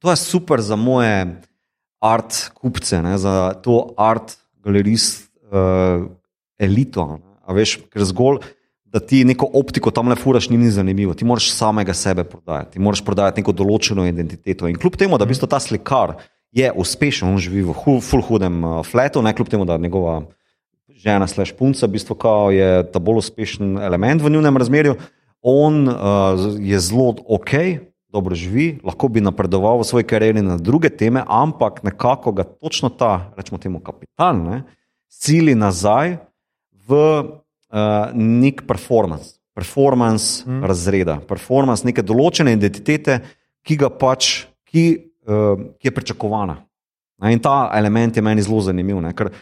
to je super za moje art kupce, ne, za to art galerist uh, elito. Ne, veš, ker zgolj, da ti neko optiko tam le furaš, ni, ni zanimivo. Ti moraš samega sebe prodajati, ti moraš prodajati neko določeno identiteto. In kljub temu, da bi ta slikar je uspešen, on živi v hu, full hudem uh, fletu, ne kljub temu, da njegova žena, slash punca, v bistvu je ta bolj uspešen element v njunem razmerju. On uh, je zelo ok, dobro živi, lahko bi napredoval v svoji karieri na druge teme, ampak nekako ga točno ta, rečemo temu, kapital, ne, sili nazaj v uh, nek performance, performance mm. razreda, performance neke določene identitete, ki ga pač, ki, uh, ki je pričakovana. In ta element je meni zelo zanimiv, ne, ker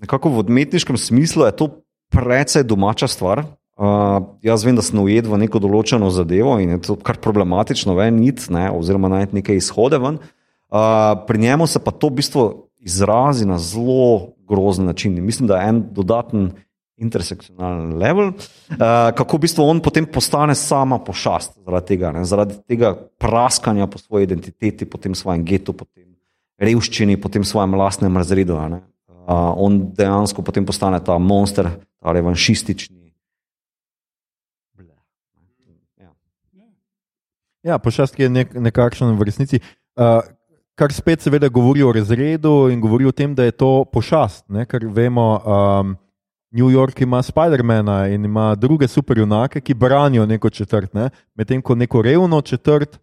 nekako v odmetniškem smislu je to precej domača stvar. Uh, jaz vem, da sem ujet v neko določeno zadevo in je to kar problematično, ven id, ne, oziroma najti neke izhode ven. Uh, pri njemu se pa to v bistvu izrazi na zelo grozen način. In mislim, da je en dodaten intersekcionalen level, uh, kako v bistvu on potem postane sama pošast zaradi tega, ne, zaradi tega praskanja po svoji identiteti, po tem svojem getu, po tem revščini, po tem svojem lastnem razredu. Uh, on dejansko potem postane ta monster, ta revanšistični. Ja, pošast je nek, nekakšen v resnici. Uh, kar spet seveda govori o razredu in govori o tem, da je to pošast, ne? ker vemo, um, New York ima Spidermana in ima druge superjunake, ki branijo neko četrt, ne? medtem ko neko revno četrt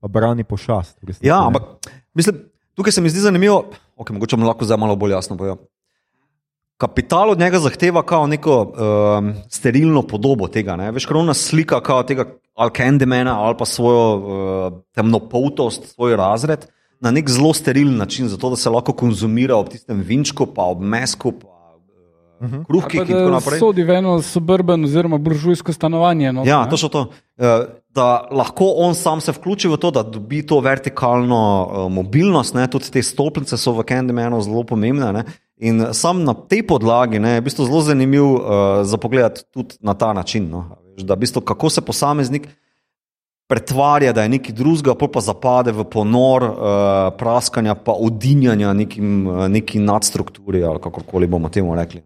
pa brani pošast. resnici, Ja, ampak mislim, tukaj se mi zdi zanimivo, okay, mogoče bom lahko zdaj malo bolj jasno povedal. Kapital od njega zahteva kao neko um, sterilno podobo tega. Ne? Veš, krona slika kao tega ali Candymana ali pa svojo uh, temnopoltost, svoj razred na nek zelo sterilen način, zato da se lahko konzumira ob tistem vinčku, pa ob mesku, pa uh, kruhki in tako naprej. sodi v eno suburban oziroma buržujsko stanovanje. No, Ja, ne? točno to. Da lahko on sam se vključi v to, da dobi to vertikalno mobilnost, ne? tudi te stolpnice so v Candymanu zelo pomembne. Ne? In sam na tej podlagi ne, je v bistvu zelo zanimiv uh, za pogled tudi na ta način. No? Da v bistvu, kako se posameznik pretvarja, da je nekaj drugega, pol pa zapade v ponor uh, praskanja, pa odinjanja nekim, neki nadstrukturi ali kakorkoli bomo temu rekli.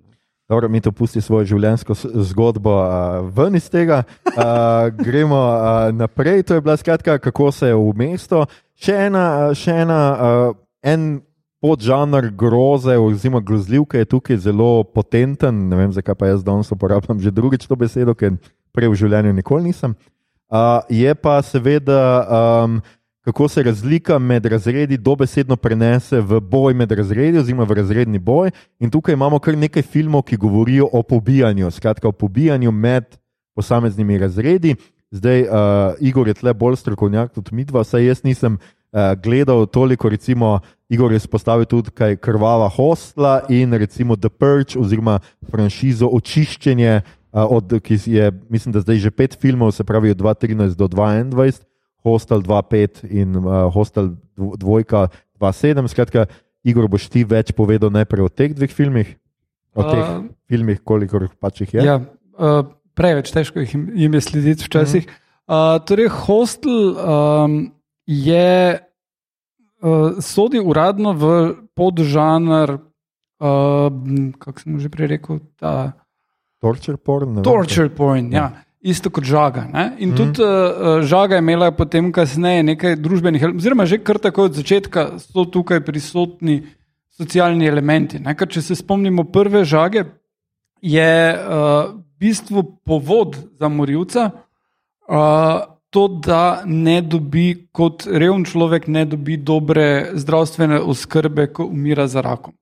Dobro, mi to pusti svojo življenjsko zgodbo uh, ven iz tega. Uh, gremo uh, naprej. To je bila skratka, kako se je v mesto. Še ena, še ena uh, en podžanr groze, oziroma grozljivke je tukaj zelo potenten. Ne vem, zakaj pa jaz danes uporabljam že drugič to besedo, ker prej v življenju nikoli nisem. Uh, je pa seveda, um, kako se razlika med razredi dobesedno prenese v boj med razredi, oziroma v razredni boj. In tukaj imamo kar nekaj filmov, ki govorijo o pobijanju, skratka o pobijanju med posameznimi razredi. Zdaj, uh, Igor je tle bolj strokovnjak kot mi dva, saj jaz nisem uh, gledal toliko, recimo, Igor je spostavil tudi kaj krvava hostla in recimo The Purge oziroma franšizo očiščenje, uh, od, ki je, mislim, da zdaj že pet filmov, se pravi od 2013 do 2021, Hostel 2.5 in uh, Hostel dv- dvojka 2.7. Skratka, Igor, boš ti več povedal najprej o teh dveh filmih, o teh Uh, filmih, kolikor pač jih je. Ja, uh, preveč težko jih jim- jim je slediti včasih. Uh, torej, hostel um, je, uh, sodi uradno v podžanr, uh, kako sem že prej rekel, ta Torture porn. torture porn. Ja. Isto kot žaga. Ne? In mm. tudi uh, žaga je imela potem kasneje nekaj družbenih, oziroma že kar tako od začetka so tukaj prisotni socialni elementi. Ne? Ker če se spomnimo prve žage, je uh, v bistvu povod za morilca uh, to, da ne dobi, kot reven človek, ne dobi dobre zdravstvene oskrbe, ko umira za rakom.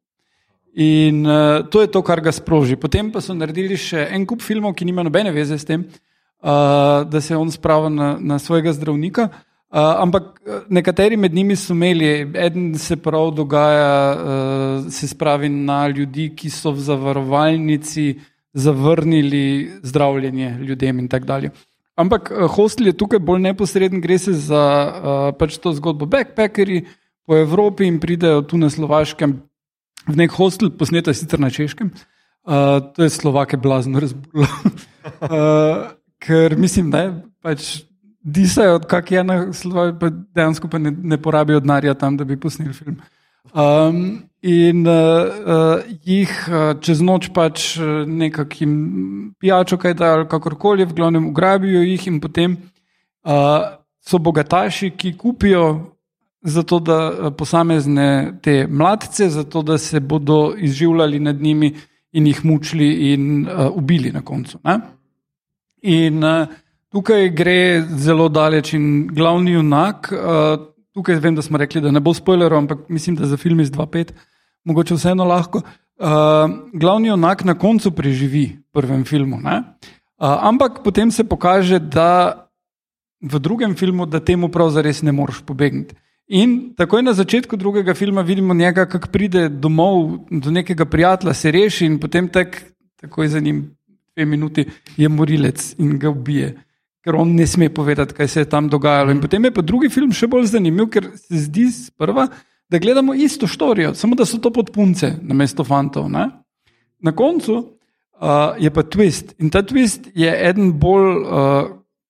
In uh, to je to, kar ga sproži. Potem pa so naredili še en kup filmov, ki nima nobene veze s tem, uh, da se on sprava na, na svojega zdravnika. Uh, ampak nekateri med njimi so imeli, eden se prav dogaja, uh, se spravi na ljudi, ki so v zavarovalnici zavrnili zdravljenje ljudem in tako dalje. Ampak eh, hostel je tukaj bolj neposreden, gre se za uh, pač to zgodbo backpackerji po Evropi in pridejo tu na Slovaškem v nek hostel, posneto je sicer na češkem. Uh, to je Slovake blazno razburilo. uh, ker mislim, da pač disajo, kak je na Slovaškem, pa dejansko pa ne, ne porabijo denarja tam, da bi posneli film. Um, in uh, jih uh, čez noč pač nekakšnim pijačo, kaj da ali kakorkoli, v glavnem ugrabijo jih in potem uh, so bogataši, ki kupijo zato, da uh, posamezne te mladce, zato da se bodo izživljali nad njimi in jih mučili in uh, ubili na koncu. Ne? In uh, tukaj gre zelo daleč in glavni junak. Uh, Tukaj vem, da smo rekli, da ne bo spoilerov, ampak mislim, da za film iz 2.5 mogoče vseeno lahko. Uh, glavni junak na koncu preživi v prvem filmu. Uh, ampak potem se pokaže, da v drugem filmu, da temu pravzaprav ne moreš pobegniti. In takoj na začetku drugega filma vidimo njega, kako pride domov do nekega prijatelja, se reši in potem tak, takoj za njim dve minuti je morilec in ga ubije ker on ne sme povedati, kaj se je tam dogajalo. In potem je pa drugi film še bolj zanimiv, ker se zdi sprva, da gledamo isto štorijo, samo da so to podpunce na mesto fantov. Ne? Na koncu uh, je pa twist in ta twist je eden bolj uh,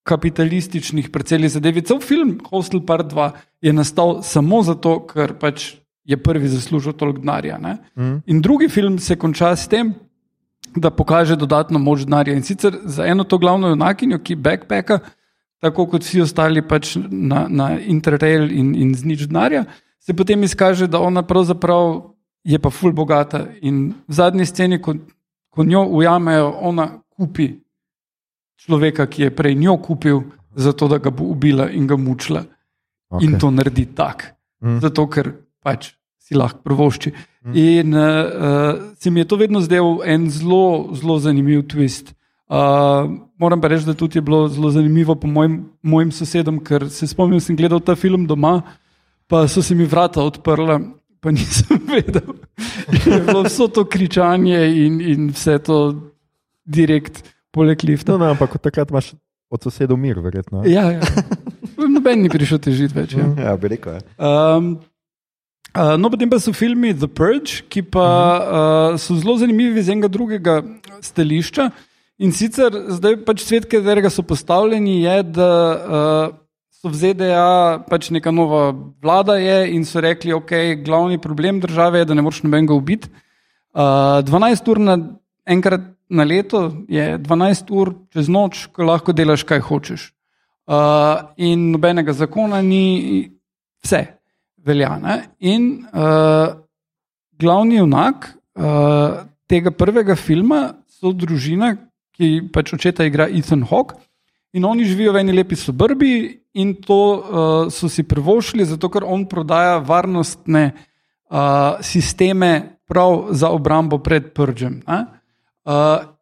kapitalističnih precelih zadev. Cel film Hostel Part 2 je nastal samo zato, ker pač je prvi zaslužil toliko denarja. Mm. In drugi film se konča s tem, da pokaže dodatno moč denarja. In sicer za eno to glavno junakinjo, ki backpacka, tako kot vsi ostali pač na, na Interrail in, in z nič denarja, se potem izkaže, da ona pravzaprav je pa ful bogata. In v zadnji sceni, ko, ko njo ujamejo, ona kupi človeka, ki je prej njo kupil, zato da ga bo ubila in ga mučila. Okay. In to naredi tak. Mm. Zato, ker pač si lahko prvošči. Mm. In uh, se mi je to vedno zdel en zelo, zelo zanimiv twist. Uh, moram pa reči, da tudi je bilo zelo zanimivo po mojim, mojim sosedom, ker se spomnim, sem gledal ta film doma, pa so se mi vrata odprla, pa nisem vedel. Je bilo vse to kričanje in, in vse to direkt poleg lifta. No, no, ampak takrat imaš od sosedov mir, verjetno. Ja, ja. noben ni prišel težiti več. Ja, ja bi rekel. Um, uh, no, potem pa so filmi The Purge, ki pa uh, so zelo zanimivi iz enega drugega stališča. In sicer zdaj pač svet, ki katerega so postavljeni, je, da uh, so v ZDA pač neka nova vlada je in so rekli, ok, glavni problem države je, da ne moreš nobenega ubiti. Uh, 12 ur na enkrat na leto je 12 ur čez noč, ko lahko delaš, kaj hočeš. Uh, in nobenega zakona ni, vse velja. Ne? In uh, glavni junak uh, tega prvega filma so družina, ki pač očeta igra Ethan Hawke. In oni živijo v eni lepi sobrbi, in to uh, so si privoščili, zato ker on prodaja varnostne uh, sisteme prav za obrambo pred pržem. Uh,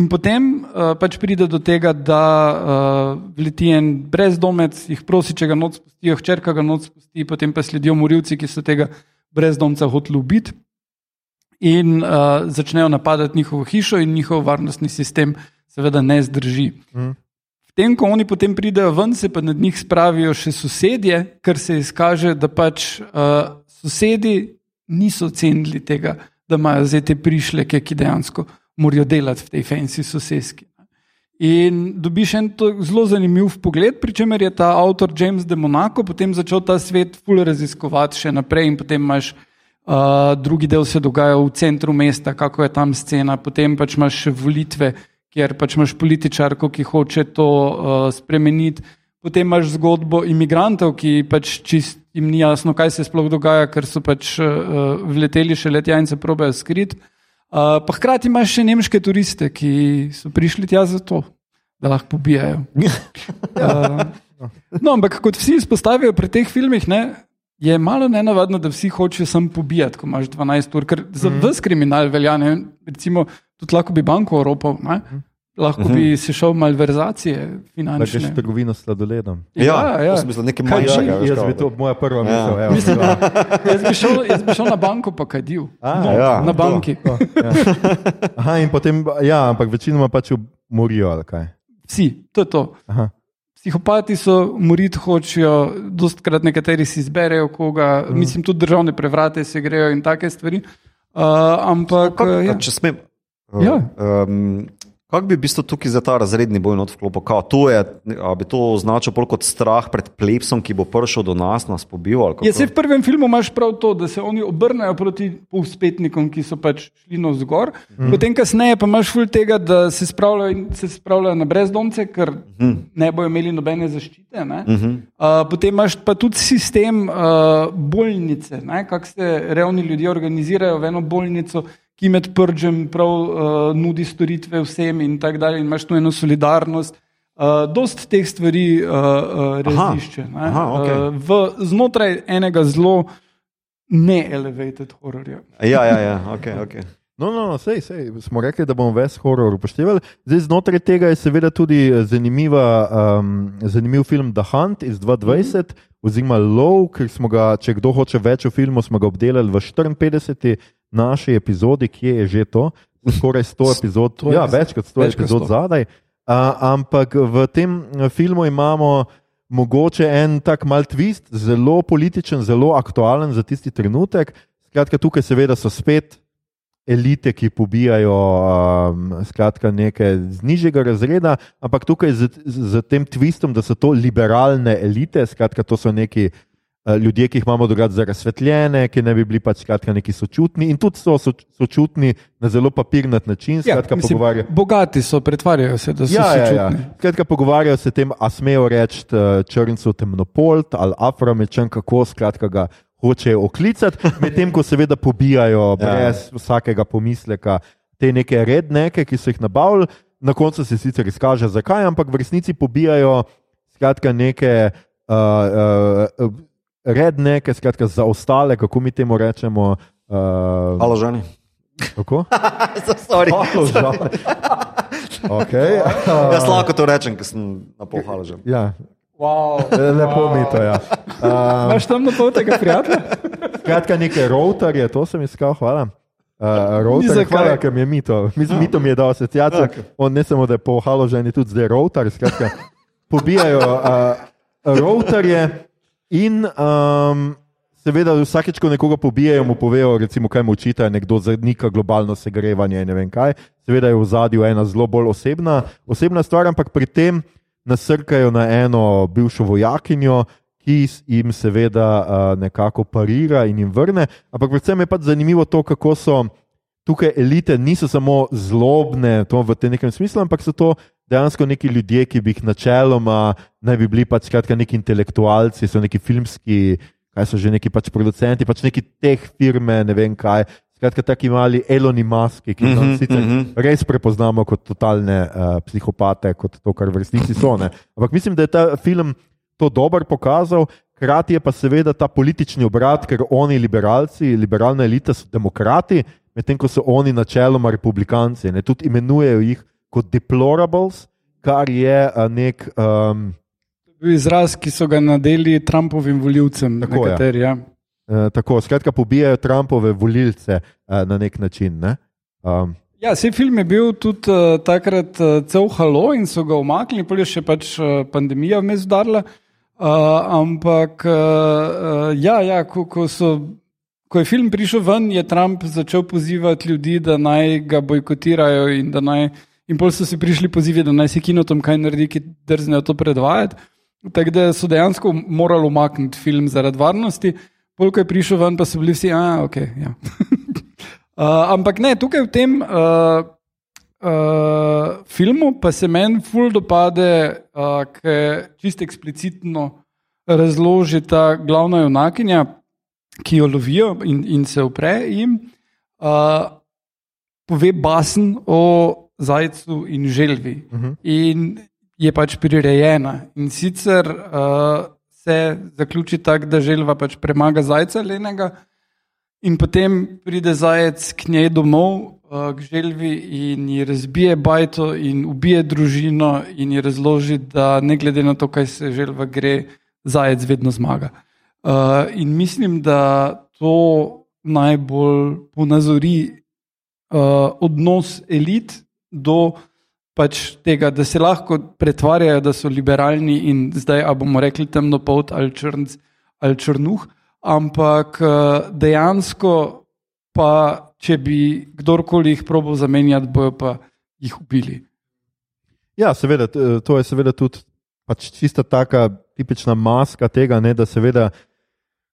In potem uh, pač pride do tega, da uh, leti en brezdomec, jih prosi, če ga noč spustijo, hčerka ga noč spusti, potem pa sledijo morilci, ki so tega brezdomca hoteli ubiti in uh, začnejo napadati njihovo hišo, in njihov varnostni sistem seveda ne zdrži. Mm. V tem, ko oni potem pridejo ven, se pa nad njih spravijo še sosedje, ker se izkaže, da pač uh, sosedi niso cenili tega, da imajo zdaj te prišleke, ki dejansko morajo delati v tej fancy sosedski. In dobiš en zelo zanimiv pogled, pri čemer je ta avtor James de Monaco potem začel ta svet fully raziskovati še naprej, potem imaš uh, drugi del se dogaja v centru mesta, kako je tam scena, potem pač imaš še volitve, kjer pač imaš političarko, ki hoče to uh, spremeniti. Potem imaš zgodbo imigrantov, ki pač čist jim ni jasno, kaj se sploh dogaja, ker so pač uh, vleteli še letja in se probejo skriti. Uh, pa hkrati imaš še nemške turiste, ki so prišli tja zato, da lahko pobijajo. uh, no, ampak kot vsi izpostavijo pri teh filmih, ne, je malo nenavadno, da vsi hočejo samo pobijati, ko imaš 12 ur, ker za mm. vse kriminal velja. Ne, recimo, tudi lahko bi banko oropal. Mm. Lahko bi mhm. se šel malverzacije finančne. Če si trgovino s sladoledom. Ja, ja, ja. Smislu, nekaj manjšega. Jaz bi to moja prva ja. misel. Ja. Mislim, jaz, bi šel, jaz bi šel na banko, pa kaj div. No, ja, na banki. To, ja. Aha, in potem, ja, ampak večinoma pač umorijo. Vsi, to je to. Aha. Psihopati so moriti hočejo, dostkrat nekateri si izberejo koga, mm. mislim, tudi državne prevrate se grejo in take stvari. Uh, ampak, so, kak, ja. če smem. Uh, ja. um, Kako bi v bistvu tukaj za ta razredni boj odklopil? To je, bi to označil kot strah pred plepsom, ki bo prišel do nas, nas pobival? Ja, v prvem filmu imaš prav to, da se oni obrnejo proti uspetnikom, ki so pač šli na vzgor. Mm. Potem, kasneje, pa imaš ful tega, da se spravljajo, se spravljajo na brezdomce, ker mm. ne bojo imeli nobene zaščite. Mm -hmm. uh, potem imaš pa tudi sistem uh, bolnice, kako se revni ljudje organizirajo v eno bolnico ki med pržem prav uh, nudi storitve vsem in tako dalje, in imaš tu eno solidarnost. Uh, dost teh stvari uh, uh, razišče. Aha, okay. uh, v, znotraj enega zelo ne-elevated hororja. Ja, ja, ja, ok. okay. No, no, no sej, sej. smo rekli, da bomo ves horor upoštevali. Zdaj, znotraj tega je seveda tudi um, zanimiv film The Hunt iz 2020, mm -hmm. oziroma Low, ker smo ga, če kdo hoče več o filmu, smo ga obdelali v 54 naši epizodi, kje je že to, skoraj 100 epizod, ja, več kot 100 več epizod 100. zadaj. Uh, ampak v tem filmu imamo mogoče en tak mal twist, zelo političen, zelo aktualen za tisti trenutek. Skratka, tukaj seveda so spet elite, ki pobijajo um, skratka, neke z nižjega razreda, ampak tukaj z, z tem twistom, da so to liberalne elite, skratka, to so neki. Eh, ljudje, ki jih imamo drugače za razsvetljene, ki ne bi bili pač skratka, neki sočutni in tudi so sočutni na zelo papirnat način. Ja, skratka, mislim, bogati so, pretvarjajo se, da so ja, sočutni. Ja, ja. Skratka, pogovarjajo se o tem, a smejo reči črncu temnopolt ali afroameričan, kako skratka ga hočejo oklicati, medtem ko seveda pobijajo brez ja. vsakega pomisleka te neke redneke, ki so jih nabavili. Na koncu se sicer izkaže, zakaj, ampak v resnici pobijajo skratka, neke uh, uh, redneke, skratka, za ostale, kako mi temu rečemo. Uh, Halo, ženi. Kako? Sorry. Halo, ženi. Okay. Uh, Jaz lahko to rečem, ker sem na pol halo že. ja, Wow. lepo mi to je. Ja. Uh, Imaš tam na pol tega prijatelja? Skratka, neke routerje, to sem iskal, hvala. Uh, router, hvala, ker mi je mito. Mislim, mito mi je dal asociacijo. Okay. On ne samo, da je po haloženi, tudi zdaj router. Skratka, pobijajo uh, routerje in um, seveda vsakeč, ko nekoga pobijajo, mu povejo, recimo, kaj mu očita, nekdo zanika globalno segrevanje in ne vem kaj. Seveda je v zadju ena zelo bolj osebna, osebna stvar, ampak pri tem nasrkajo na eno bivšo vojakinjo, ki jim seveda uh, nekako parira in jim vrne. Ampak predvsem je pač zanimivo to, kako so tukaj elite, niso samo zlobne v tem nekem smislu, ampak so to dejansko neki ljudje, ki bi jih načeloma naj bi bili pač skratka neki intelektualci, so neki filmski, kaj so že neki pač producenti, pač neki teh firme, ne vem kaj. Skratka, taki mali Eloni Maski, ki jih mm -hmm, mhm. res prepoznamo kot totalne uh, psihopate, kot to, kar v resnici so. Ne. Ampak mislim, da je ta film to dobro pokazal. Hkrati je pa seveda ta politični obrat, ker oni, liberalci, liberalna elita, so demokrati, medtem ko so oni načeloma republikanci. Ne. Tudi imenujejo jih kot deplorables, kar je uh, nek. Um, Bil Izraz, ki so ga nadeli Trumpovim voljivcem. Tako, ja. nekateri, ja. Uh, tako, skratka, pobijajo Trumpove volilce uh, na nek način. Ne. Um, Ja, vse film je bil tudi uh, takrat uh, cel halo in so ga umaknili, pol je še pač uh, pandemija vmes udarila. Uh, ampak uh, uh, ja, ja ko, ko, so, ko je film prišel ven, je Trump začel pozivati ljudi, da naj ga bojkotirajo in da naj. In pol so si prišli pozivi, da naj se kinotom kaj naredi, ki drznejo to predvajati. Tako da so dejansko morali umakniti film zaradi varnosti. Pol, ko je prišel ven, pa so bili vsi, a ok. Ja. Uh, ampak ne, tukaj v tem uh, uh, filmu pa se meni ful dopade, uh, ker čisto eksplicitno razloži ta glavna junakinja, ki jo lovijo in, in se upre jim, uh, pove basen o zajcu in želvi. Uh -huh. In je pač prirejena. In sicer uh, se zaključi tako, da želva pač premaga zajca lenega. In potem pride zajec k njej domov, uh, k želvi in ji razbije bajto in ubije družino in ji razloži, da ne glede na to, kaj se želva gre, zajec vedno zmaga. Uh, in mislim, da to najbolj ponazori uh, odnos elit do pač tega, da se lahko pretvarjajo, da so liberalni in zdaj, a bomo rekli temnopolt ali, črnc, ali črnuh ampak eh, dejansko pa, če bi kdorkoli jih probal zamenjati, bojo pa jih ubili. Ja, seveda, t- to je seveda tudi pač čista taka tipična maska tega, ne, da seveda,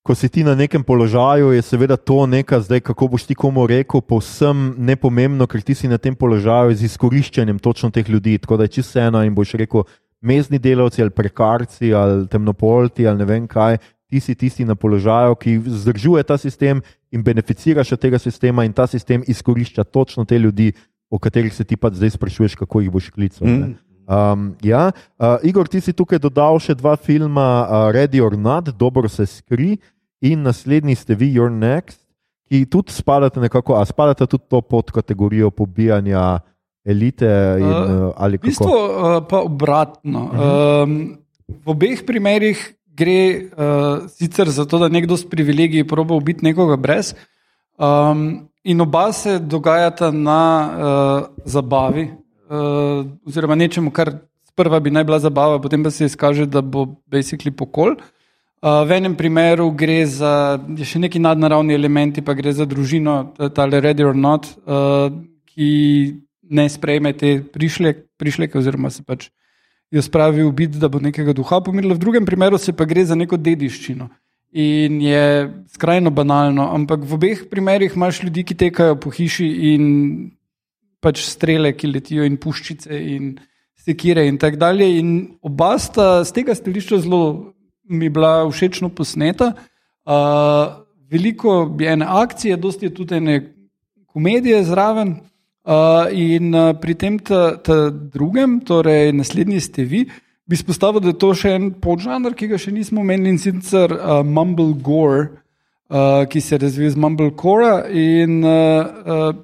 ko si ti na nekem položaju, je seveda to nekaj, zdaj kako boš ti komu rekel, povsem nepomembno, ker ti si na tem položaju z izkoriščanjem točno teh ljudi. Tako da je čisto eno in boš rekel, mezni delavci ali prekarci ali temnopolti ali ne vem kaj. Ti si tisti na položaju, ki vzdržuje ta sistem in beneficiraš od tega sistema, in ta sistem izkorišča točno te ljudi, o katerih se ti pa zdaj sprašuješ, kako jih boš klical. Mm. Um, ja. uh, Igor, ti si tukaj dodal še dva filma, uh, Ready or Not, Dobro se skri in naslednji ste vi, Your Next, ki tudi spadate nekako, a spadate tudi to pod kategorijo pobijanja elite in, uh, ali V kako? bistvu uh, pa obratno. Uh -huh. um, v obeh primerih gre uh, sicer za to, da nekdo s privilegiji proba ubiti nekoga brez. Um, in oba se dogajata na uh, zabavi, uh, oziroma nečemu, kar sprva bi naj bila zabava, potem pa se izkaže, da bo basically pokol. Uh, v enem primeru gre za še neki nadnaravni elementi, pa gre za družino, tale Ready or Not, uh, ki ne sprejme te prišlek, prišleke, oziroma se pač jo spravi v bit, da bo nekega duha pomirila. V drugem primeru se pa gre za neko dediščino. In je skrajno banalno, ampak v obeh primerih imaš ljudi, ki tekajo po hiši in pač strele, ki letijo, in puščice, in sekire, in tako dalje. In oba sta z tega stališča zelo mi bila všečno posneta. Uh, veliko je ene akcije, dosti je tudi ene komedije zraven. Uh, in uh, pri tem ta, ta drugem, torej naslednji ste vi, bi spostavil, da je to še en podžanr, ki ga še nismo omenili in sicer uh, Mumble Gore, uh, ki se je razvil z Mumble Core. In uh, uh,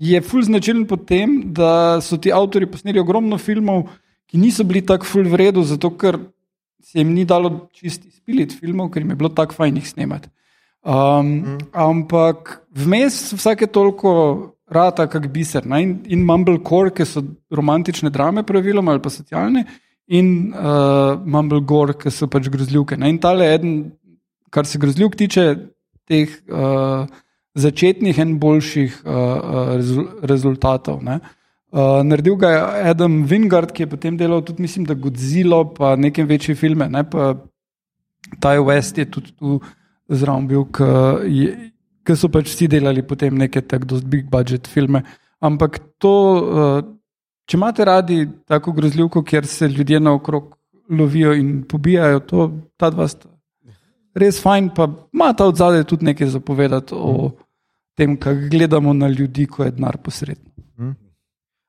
je ful značilen po tem, da so ti avtori posneli ogromno filmov, ki niso bili tako ful v redu, zato ker se jim ni dalo čisti spiliti filmov, ker jim je bilo tako fajn jih snemati. Um, mm. Ampak vmes vsake toliko rata, kak biser. Ne? In, in Mumblecore, ki so romantične drame, praviloma ali pa socialne, in uh, Mumblegore, ki so pač grozljivke. Ne? In tale eden, kar se grozljivk tiče, teh uh, začetnih in boljših uh, uh, rezultatov. Ne? Uh, naredil ga je Adam Wingard, ki je potem delal tudi, mislim, da Godzilla, pa nekaj večje filme. Ne? Pa Taj West je tudi tu zraven bil, ki so pač vsi delali potem neke tako big budget filme. Ampak to, uh, če imate radi tako grozljivko, kjer se ljudje naokrog lovijo in pobijajo, to ta dva sta res fajn, pa ima ta od zadaj tudi nekaj zapovedati o tem, kako gledamo na ljudi, ko je denar posredno.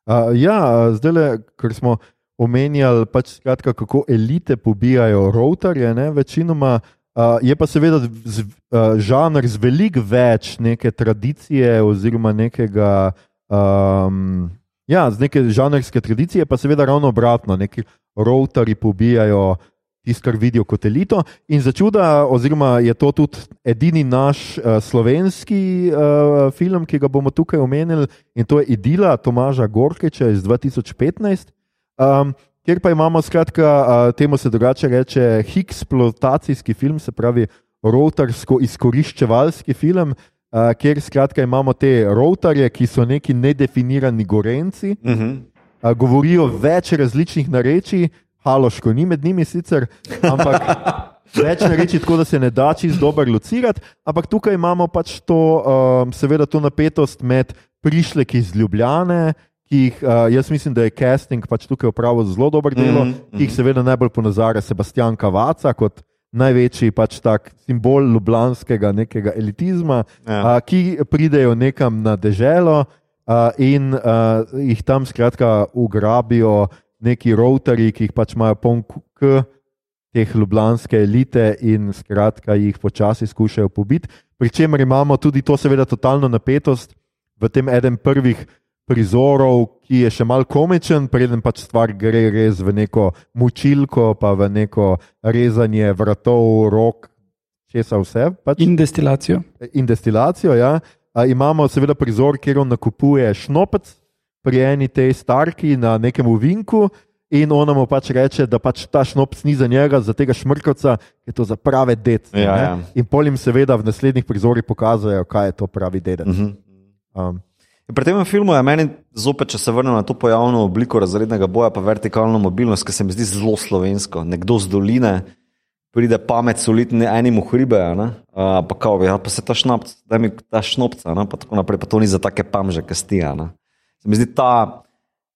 Uh, ja, zdaj le, ker smo omenjali, pač skratka, kako elite pobijajo rotorje, večinoma. Uh, je pa seveda z, uh, žanr z veliko več neke tradicije, oziroma nekega, um, ja, z neke žanrske tradicije, pa seveda ravno obratno, neki rotari pobijajo tisto, kar vidijo kot elito. In za čuda, oziroma je to tudi edini naš uh, slovenski uh, film, ki ga bomo tukaj omenili, in to je Idila Tomaža Gorkeča iz 2015. Um, Ker pa imamo, skratka, temu se drugače reče, eksploatacijski film, se pravi, rotarsko izkoriščevalski film, kjer skratka, imamo te rotarje, ki so neki nedefinirani gorenci, uh mhm. -huh. govorijo več različnih narečij, haloško ni med njimi sicer, ampak. Več reči, tako da se ne da čisto dobro locirati, ampak tukaj imamo pač to, um, seveda, to napetost med prišleki iz Ljubljane, ki jih uh, jaz mislim, da je casting pač tukaj upravil zelo dobro delo, mm -hmm. ki jih seveda najbolj ponazarja Sebastian Kavaca kot največji pač tak simbol ljubljanskega nekega elitizma, ja. uh, ki pridejo nekam na deželo uh, in uh, jih tam skratka ugrabijo neki rotari, ki jih pač imajo poln k. Teh ljubljanske elite in skratka jih počasi skušajo pobiti. Pričemer imamo tudi to, seveda, totalno napetost v tem enem prvih prizorov, ki je še mal komičen, preden pač stvar gre res v neko mučilko, pa v neko rezanje vratov, rok, česa vse. Pač. In destilacijo. In destilacijo, ja. A, imamo seveda prizor, kjer on nakupuje šnopec pri eni tej starki na nekem uvinku. In on mu pač reče, da pač ta šnop ni za njega, za tega šmrkovca, je to za prave dece. Ja, ja. In polim seveda v naslednjih prizorih pokazujejo, kaj je to pravi dedek. Uh -huh. um, Pri tem filmu je meni zopet, če se vrnem na to pojavno obliko razrednega boja, pa vertikalno mobilnost, ki se mi zdi zelo slovensko. Nekdo z doline pride pamet, solidni enim v hribe, uh, pa kao, ja, pa se ta šnopc, da mi ta šnopca, ne? pa tako naprej, pa to ni za take pamže, ki stija. Ne? Se mi zdi ta,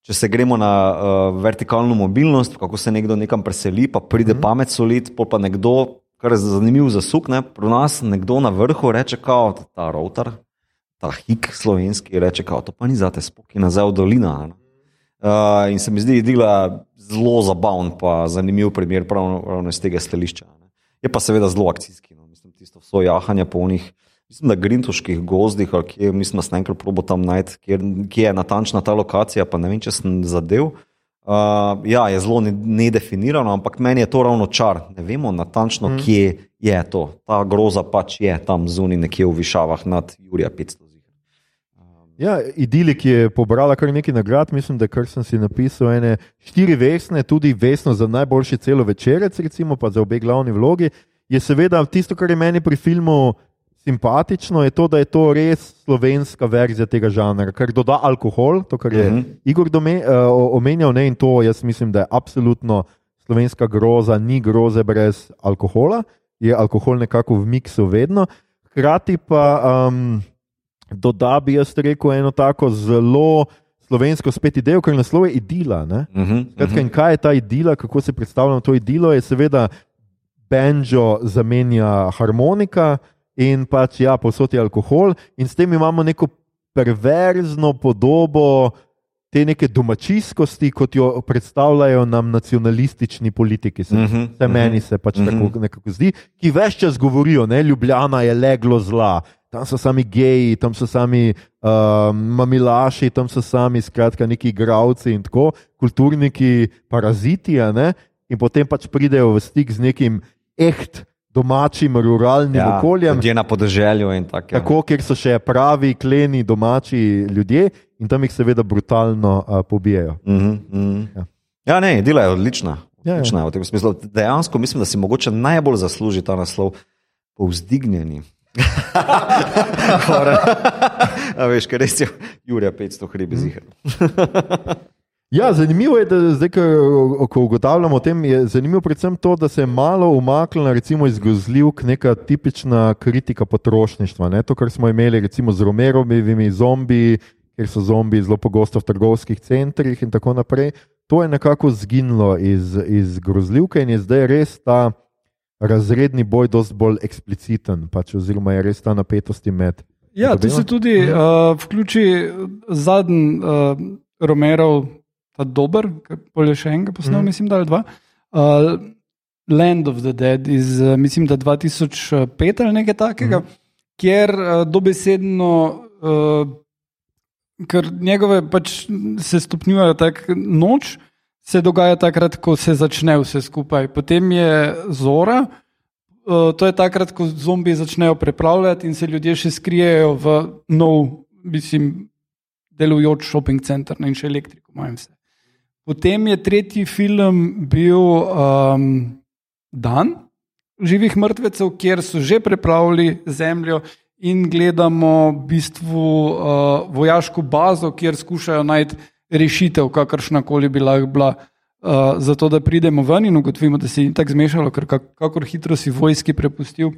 če se gremo na uh, vertikalno mobilnost, kako se nekdo nekam preseli, pa pride mm -hmm. pamet, solid, pa nekdo, kar je zanimiv za suk, ne? pri nas nekdo na vrhu reče, kao, ta router ta hik slovenski reče, da to pa ni za te spokoj, nazaj v dolino. Uh, in se mi zdi, da je zelo zabaven, pa zanimiv primer, prav, ravno iz tega stališča. Ne. Je pa seveda zelo akcijski. No. Mislim, tisto vso jahanje po njih, mislim, da grintoških gozdih, ali kje, mislim, da sem enkrat probo tam najti, kje, kje je natančna ta lokacija, pa ne vem, če sem zadev. Uh, ja, je zelo nedefinirano, ampak meni je to ravno čar. Ne vemo natančno, mm. kje je to. Ta groza pač je tam zunaj, nekje v višavah nad Jurija 500. Ja, Idili, ki je pobrala kar nekaj nagrad, mislim, da kar sem si napisal, ene štiri vesne, tudi vesno za najboljši celo večerec, recimo pa za obe glavni vlogi, je seveda tisto, kar je meni pri filmu simpatično, je to, da je to res slovenska verzija tega žanra, kar doda alkohol, to, kar je uh mhm. -huh. Igor dome, uh, omenjal, ne, in to jaz mislim, da je absolutno slovenska groza, ni groze brez alkohola, je alkohol nekako v miksu vedno. Hkrati pa. Um, doda bi jaz rekel eno tako zelo slovensko spet idejo, ker naslov je idila. Uh -huh, uh -huh. In kaj je ta idila, kako se predstavljamo to idilo, je seveda banjo zamenja harmonika in pač ja, posod je alkohol, in s tem imamo neko perverzno podobo te neke domačijskosti, kot jo predstavljajo nam nacionalistični politiki. Se, Mhm, vsaj meni se pač mhm. tako nekako zdi, ki več čas govorijo, da Ljubljana je leglo zla. Tam so sami geji, tam so sami uh, mamilaši, tam so sami, skratka, neki igravci in tako, kulturniki, paraziti. In potem pač pridejo v stik z nekim echt domačim, ruralnim ja, okoljem. Ljudje na podeželju in tako. ja. Tako, kjer so še pravi, kleni, domači ljudje in tam jih seveda brutalno uh, pobijajo. Mhm, mhm. Ja. Ja, ne, dela je odlična. Ja, ja. odlična je v tem smislu. Dejansko mislim, da si mogoče najbolj zasluži ta naslov povzdignjeni. A veš, ker res je Jurija 500 hribi Mhm. zihar. Ja, zanimivo je, da zdaj, ko, ko ugotavljamo o tem, je zanimivo predvsem to, da se je malo umaknila recimo, iz grozljivk neka tipična kritika potrošništva. Ne? To, kar smo imeli recimo z Romerovimi zombiji, ker so zombiji zelo pogosto v trgovskih centrih in tako naprej. To je nekako zginilo iz, iz grozljivke in je zdaj res ta razredni boj dosti bolj ekspliciten, pač, oziroma je res ta napetosti med. Ja, tu se tudi uh, vključi zadnji uh, Romerov, ta dober, ki je še enega posnel, mm. mislim, da ali dva. Uh, Land of the Dead iz, uh, mislim, da 2005 ali nekaj takega, mm. kjer uh, dobesedno, uh, ker njegove pač se stopnjujejo tako noč, se dogaja takrat, ko se začne vse skupaj. Potem je zora. Uh, to je takrat, ko zombiji začnejo prepravljati in se ljudje še skrijejo v nov, mislim, delujoč shopping center ne, in še elektriko imajo vse. Potem je tretji film bil um, Dan živih mrtvecev, kjer so že prepravili zemljo in gledamo v bistvu uh, vojaško bazo, kjer skušajo najti rešitev, kakršna koli bi lahko bila. Uh, zato, da pridemo ven in ugotovimo, da se je tako zmešalo, ker kak, kakor hitro si vojski prepustil uh,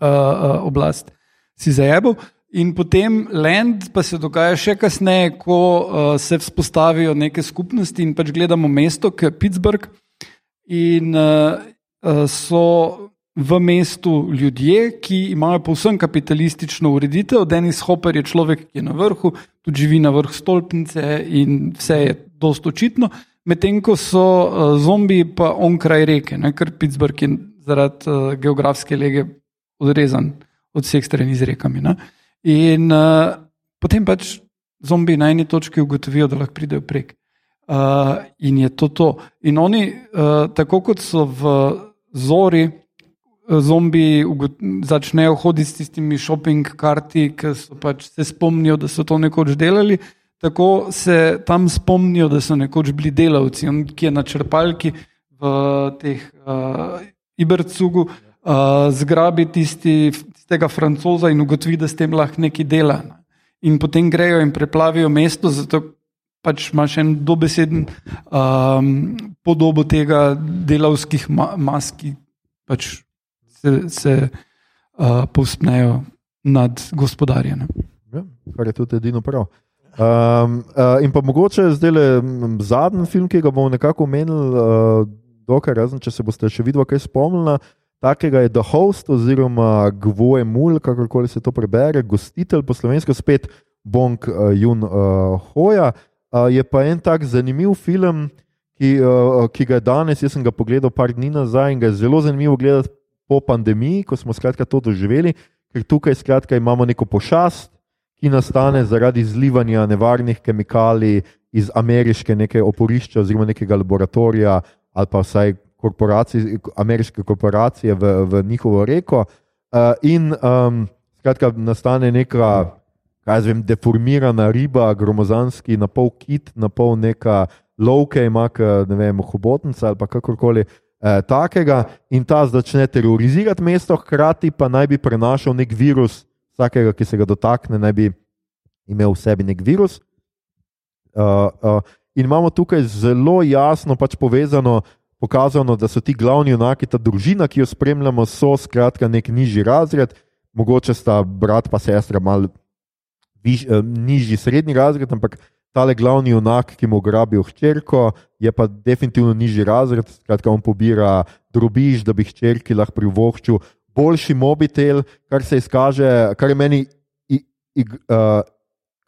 uh, oblast, si zajebil. In potem Land pa se dogaja še kasneje, ko uh, se vzpostavijo neke skupnosti in pač gledamo mesto, ki je Pittsburgh. In uh, so v mestu ljudje, ki imajo povsem kapitalistično ureditev. Denis Hopper je človek, ki je na vrhu, tudi živi na vrhu stolpnice in vse je dosto očitno. Medtem ko so uh, zombiji pa onkraj reke, ne? ker Pittsburgh je zaradi uh, geografske lege odrezan od vseh strani z rekami. Ne? In uh, potem pač zombiji na eni točki ugotovijo, da lahko pridejo prek. Uh, in je to to. In oni, uh, tako kot so v zori, ugo- začnejo hoditi s tistimi shopping karti, ki so pač se spomnijo, da so to nekoč delali. Tako se tam spomnijo, da so nekoč bili delavci, on, ki je na črpalki v teh uh, Ibercugu, uh, zgrabi tisti, tistega francoza in ugotovi, da s tem lahko nekaj dela. In potem grejo in preplavijo mesto, zato pač imaš en dobeseden um, podobo tega delavskih ma mas, ki pač se, se uh, povspnejo nad gospodarjem. Ja, kar je tudi edino prav. Um, uh, in pa mogoče zdaj le zadnji film, ki ga bomo nekako omenili, uh, dokaj razen, če se boste še videli, kaj spomnili. Takega je The Host oziroma Gvoje Mul, kakorkoli se to prebere, gostitelj po slovensko spet Bong uh, Jun uh, Hoja. Uh, je pa en tak zanimiv film, ki, uh, ki ga je danes, jaz sem ga pogledal par dni nazaj in ga je zelo zanimivo gledati po pandemiji, ko smo skratka to doživeli, ker tukaj skratka imamo neko pošast, ki nastane zaradi zlivanja nevarnih kemikalij iz ameriške neke oporišča oziroma nekega laboratorija ali pa vsaj korporacij, ameriške korporacije v, v njihovo reko. Uh, in um, skratka nastane neka, kaj jaz vem, deformirana riba, gromozanski, na pol kit, na pol neka lovke, ima ne vem, hobotnica ali kakorkoli. Eh, takega in ta začne terorizirati mesto, hkrati pa naj bi prenašal nek virus, vsakega, ki se ga dotakne, naj bi imel v sebi nek virus. Uh, uh, in imamo tukaj zelo jasno pač povezano, pokazano, da so ti glavni junaki, ta družina, ki jo spremljamo, so skratka nek nižji razred, mogoče sta brat pa sestra mal viš, uh, nižji srednji razred, ampak tale glavni junak, ki mu ugrabijo hčerko, je pa definitivno nižji razred, skratka, on pobira drobiž, da bi hčerki lahko privoščil boljši mobitel, kar se izkaže, kar je meni i, i, uh,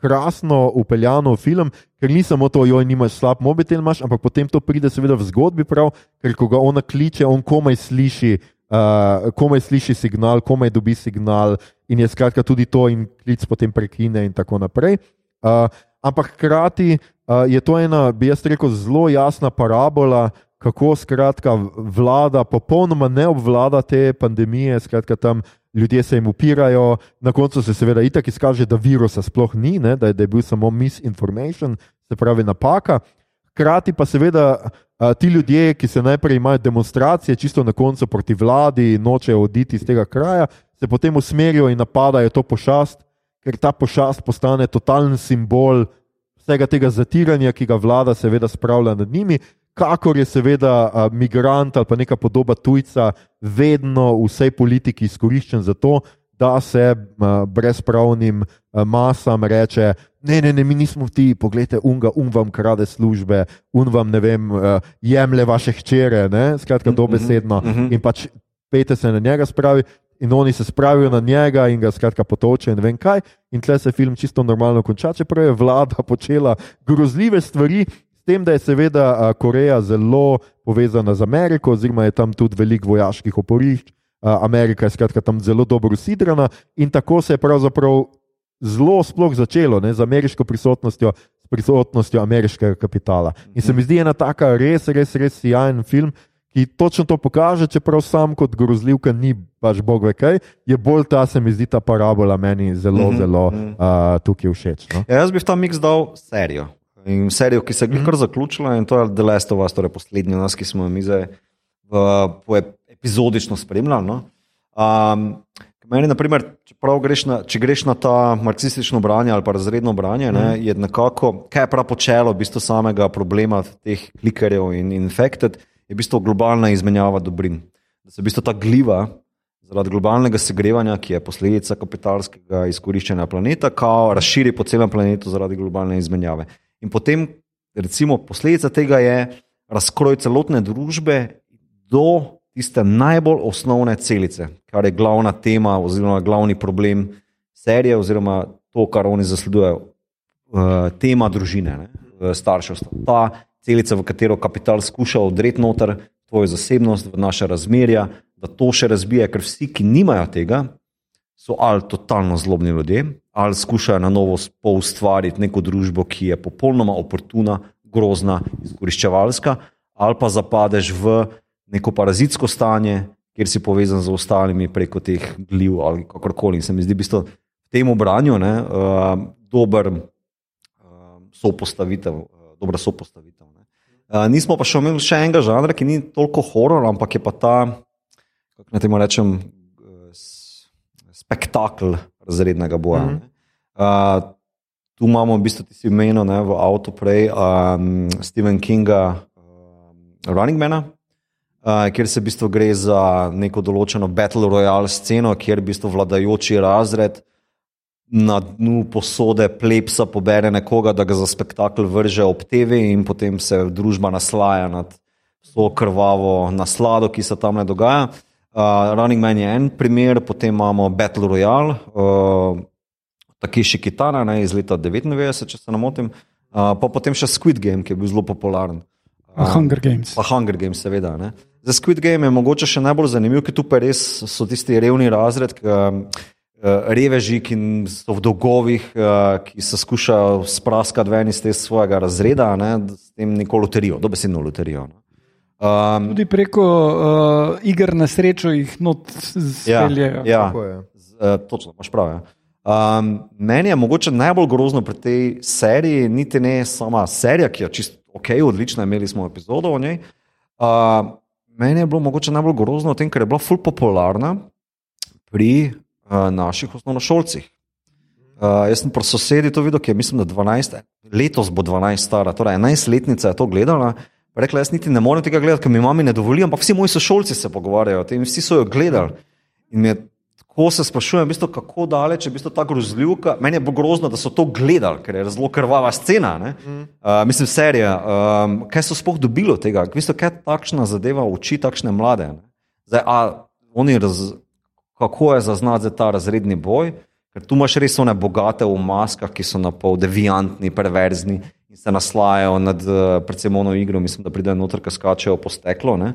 krasno upeljano v film, ker ni samo to, joj, nimaš slab mobitel, imaš, ampak potem to pride seveda v zgodbi prav, ker ko ga ona kliče, on komaj sliši. Uh, komaj sliši signal, komaj dobi signal, in je skratka tudi to, in klic potem prekine, in tako naprej. Uh, ampak hkrati uh, je to ena, bi jaz rekel, zelo jasna parabola, kako skratka vlada popolnoma ne obvlada te pandemije, skratka tam ljudje se jim upirajo, na koncu se seveda itak izkaže, da virusa sploh ni, ne, da, je, da je bil samo misinformation, se pravi napaka. Hkrati pa seveda a, ti ljudje, ki se najprej imajo demonstracije, čisto na koncu proti vladi, nočejo oditi iz tega kraja, se potem usmerijo in napadajo to pošast, ker ta pošast postane totalen simbol vsega tega zatiranja, ki ga vlada seveda spravlja nad njimi, kakor je seveda a, migrant ali pa neka podoba tujca vedno v vsej politiki izkoriščen za to, da se a, brezpravnim a, masam reče, ne, ne, ne, mi nismo ti, pogledajte, unga, un vam krade službe, un vam, ne vem, a, jemlje vaše hčere, ne, skratka, dobesedno. mhm. In pač pete se na njega spravi. In oni se spravijo na njega in ga skratka potočijo, in vem kaj. In tle se film čisto normalno konča, čeprav je vlada počela grozljive stvari, s tem, da je seveda Koreja zelo povezana z Ameriko, oziroma je tam tudi veliko vojaških oporišč. Amerika je skratka tam zelo dobro usidrana in tako se je pravzaprav zelo sploh začelo ne, z ameriško prisotnostjo, s prisotnostjo ameriškega kapitala. In se mi zdi ena taka res, res, res sijajen film. Ki točno to pokaže, čeprav sam kot grozljivka ni pač bog ve kaj, je bolj ta, se mi zdi ta parabola meni zelo, mm -hmm. zelo uh, tukaj všeč. No? Ja, jaz bi v ta miks dal serijo. In serijo, ki se je mm -hmm. kar zaključila, in to je The Last of Us, torej poslednji nas, ki smo jo mi zdaj epizodično spremljali. No? Um, meni, naprimer, greš na, če greš na ta marksistično branje ali pa razredno branje, ne, je nekako, kaj je prav počelo v bistvu samega problema teh klikerjev in infekted, je v bistvu globalna izmenjava dobrin. Da se v bistvu ta gliva. Zaradi globalnega segrevanja, ki je posledica kapitalskega izkoriščanja planeta, kao razširi po celem planetu zaradi globalne izmenjave. In potem, recimo, posledica tega je razkroj celotne družbe do tiste najbolj osnovne celice, kar je glavna tema oziroma glavni problem serije oziroma to, kar oni zasledujejo, uh, tema družine, ne, starševstva. Ta celica, v katero kapital skuša odreti noter tvojo zasebnost, v naše razmerja, da to še razbije, ker vsi, ki nimajo tega, so ali totalno zlobni ljudje, ali skušajo na novo poustvariti neko družbo, ki je popolnoma oportuna, grozna, izkoriščevalska, ali pa zapadeš v neko parazitsko stanje, kjer si povezan z ostalimi preko teh gliv ali kakorkoli. In se mi zdi, da v tem obranju ne, uh, dober uh, sopostavitev, uh, dobra sopostavitev. Ne. Uh, nismo pa še imeli še enega žanra, ki ni toliko horor, ampak je pa ta, kako naj temu rečem, spektakel razrednega boja. Mm -hmm. uh, tu imamo v bistvu tisti imen v avtu prej, um, Stephen Kinga, uh, Running Mana. Uh, kjer se v bistvu gre za neko določeno Battle Royale sceno, kjer v bistvu vladajoči razred na dnu posode plepsa pobere nekoga, da ga za spektakel vrže ob TV, in potem se družba naslaja nad to krvavo naslado, ki se tam ne dogaja. Uh, Running Man je en primer, potem imamo Battle Royale, uh, Takeshi Kitana ne, iz leta 99, če se ne motim, uh, pa potem še Squid Game, ki je bil zelo popularen. Uh, Hunger Games. Pa Hunger Games, seveda. Ne. Za Squid Game je mogoče še najbolj zanimiv, ker tu pa res so tisti revni razred, ki, uh, reveži, ki so v dolgovih, uh, ki se skušajo spraskati ven iz tega svojega razreda, ne, s tem neko loterijo, dobesedno loterijo. Ne. Um, Tudi preko uh, iger na srečo jih not Ja, speljejo. ja. Uh, točno, imaš prav. Ja. Um, meni je mogoče najbolj grozno pri tej seriji, niti ne sama serija, ki je čisto ok, odlična, imeli smo epizodo o njej. Uh, meni je bilo mogoče najbolj grozno v tem, ker je bila ful popularna pri uh, naših osnovnošolcih. Uh, jaz sem pri sosedi to videl, ki je mislim, da 12, letos bo 12 stara, torej 11-letnica je to gledala. Rekla, jaz niti ne morem tega gledati, ker mi mami ne dovoli, ampak vsi moji sošolci se pogovarjajo o tem, vsi so jo gledali. In je tako se sprašujem, v bistvu, kako daleč je v bistvu ta grozljivka. Meni je grozno, da so to gledali, ker je zelo krvava scena. Mm. Uh, mislim, serija. Um, kaj so sploh dobili od tega? V bistvu, kaj takšna zadeva uči takšne mlade? Zdaj, a, raz, kako je zaznati ta razredni boj? Ker tu imaš res one bogate v maskah, ki so na pol deviantni, perverzni in se naslajajo nad uh, predvsem ono igro. Mislim, da pridejo noter, ki skačejo po steklo. Um,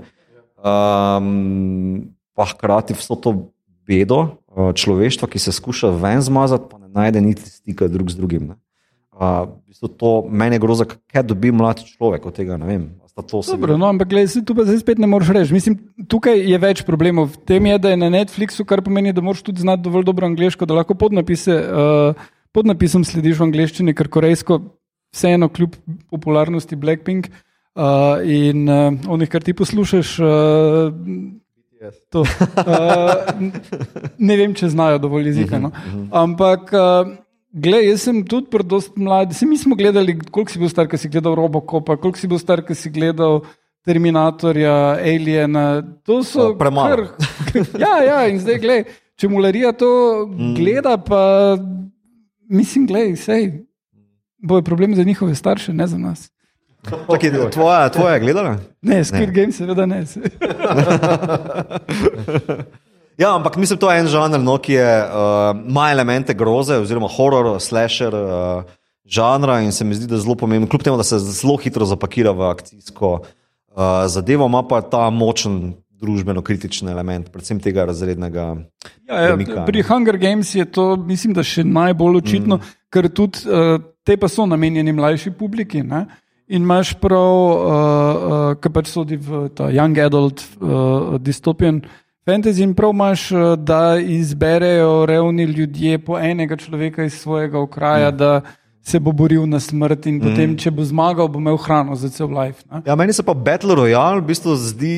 pa hkrati vso to bedo uh, človeštva, ki se skuša ven zmazati, pa ne najde niti stika drug z drugim. Uh, to meni je groza, kaj dobi mlad človek od tega. Dobro, no, ampak gledaj, tu pa zdaj spet ne moreš reči. Mislim, tukaj je več problemov. V tem je, da je na Netflixu, kar pomeni, da moraš tudi znati dovolj dobro angliško, da lahko podnapise, uh, podnapisom slediš v angliščini, ker korejsko, vseeno, kljub popularnosti Blackpink uh, in uh, onih, kar ti poslušaš. Uh, Uh, ne vem, če znajo dovolj jezika. No. Mhm, mhm. Ampak, uh, gled, jaz sem tudi predost mlad. Se mi smo gledali, koliko si bil star, ko si gledal Robocopa, koliko si bil star, ko si gledal Terminatorja, Aliena. To so uh, premalo. Kar, ja, ja, in zdaj, gled, če mularija to mm. gleda, pa mislim, gled, sej. Bo problem za njihove starše, ne za nas. Čakaj, tvoja, tvoja je gledala? Ne, Squid Game, seveda ne. ja, ampak mislim, to je en žanr, no, ki je, uh, ima elemente groze, oziroma horor, slasher uh, žanra in se mi zdi, da je zelo pomembno. Kljub temu, da se zelo hitro zapakira v akcijsko uh, zadevo, ima pa ta močen. Družbeno kritičen element, predvsem tega razrednega. Ja, ja, pri Hunger Games je to, mislim, da še najbolj očitno, mm. Ker tudi uh, te pa so namenjeni mlajši publiki. Uh, In imaš prav, uh, uh, ki pač sodi v ta young adult uh, dystopian fantasy, in prav imaš, da izberejo revni ljudje po enega človeka iz svojega okraja, mm. da se bo boril na smrt in mm. potem, če bo zmagal, bo imel hrano za cel life. Ja, meni se pa Battle Royale v bistvu zdi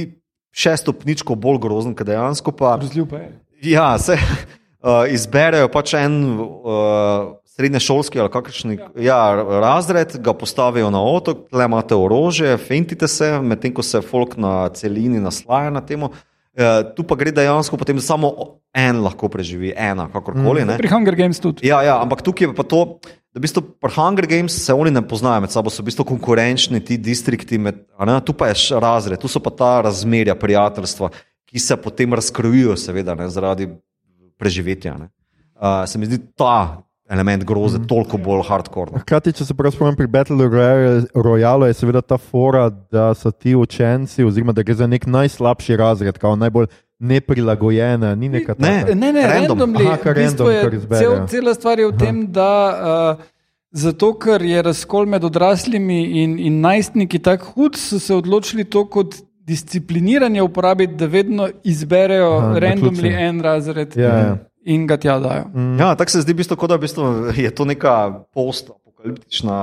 šestopničko bolj grozen, kot dejansko pa. Razljiv pa je. Ja, se uh, izberejo pač en. Uh, srednje šolski ali kakršni ja. Ja, razred, ga postavijo na otok, tle imate orožje, fentite se, medtem ko se folk na celini naslaja na temo. E, tu pa gre dejansko potem samo en lahko preživi, ena, kakorkoli. Mm. Pri Hunger Games tudi. Ja, ja, ampak tukaj je pa to, da v bistvu pri Hunger Games se oni ne poznajo med sabo, so v bistvu konkurenčni ti distrikti, med, tu pa je razred, tu so pa ta razmerja prijateljstva, ki se potem razkrojijo, seveda, ne, zaradi preživetja. Uh, se mi zdi ta element groze, mm. toliko bolj hardcore. Hkrati, če se prav spomnim pri Battle Royale, je seveda ta fora, da so ti učenci, oziroma da gre za nek najslabši razred, kao najbolj. Neprilagojena, ni neka taka. Ne, ne, ne random. Aha, random je, cel, cela stvar je v Aha. tem, da uh, zato, ker je razkol med odraslimi in, in najstniki tako hud, so se odločili to kot discipliniranje uporabiti, da vedno izberejo randomni en razred. Ja, ja in ga tja dajo. Mm. Ja, tako se zdi, bistvo, da v bistvu je to neka post-apokaliptična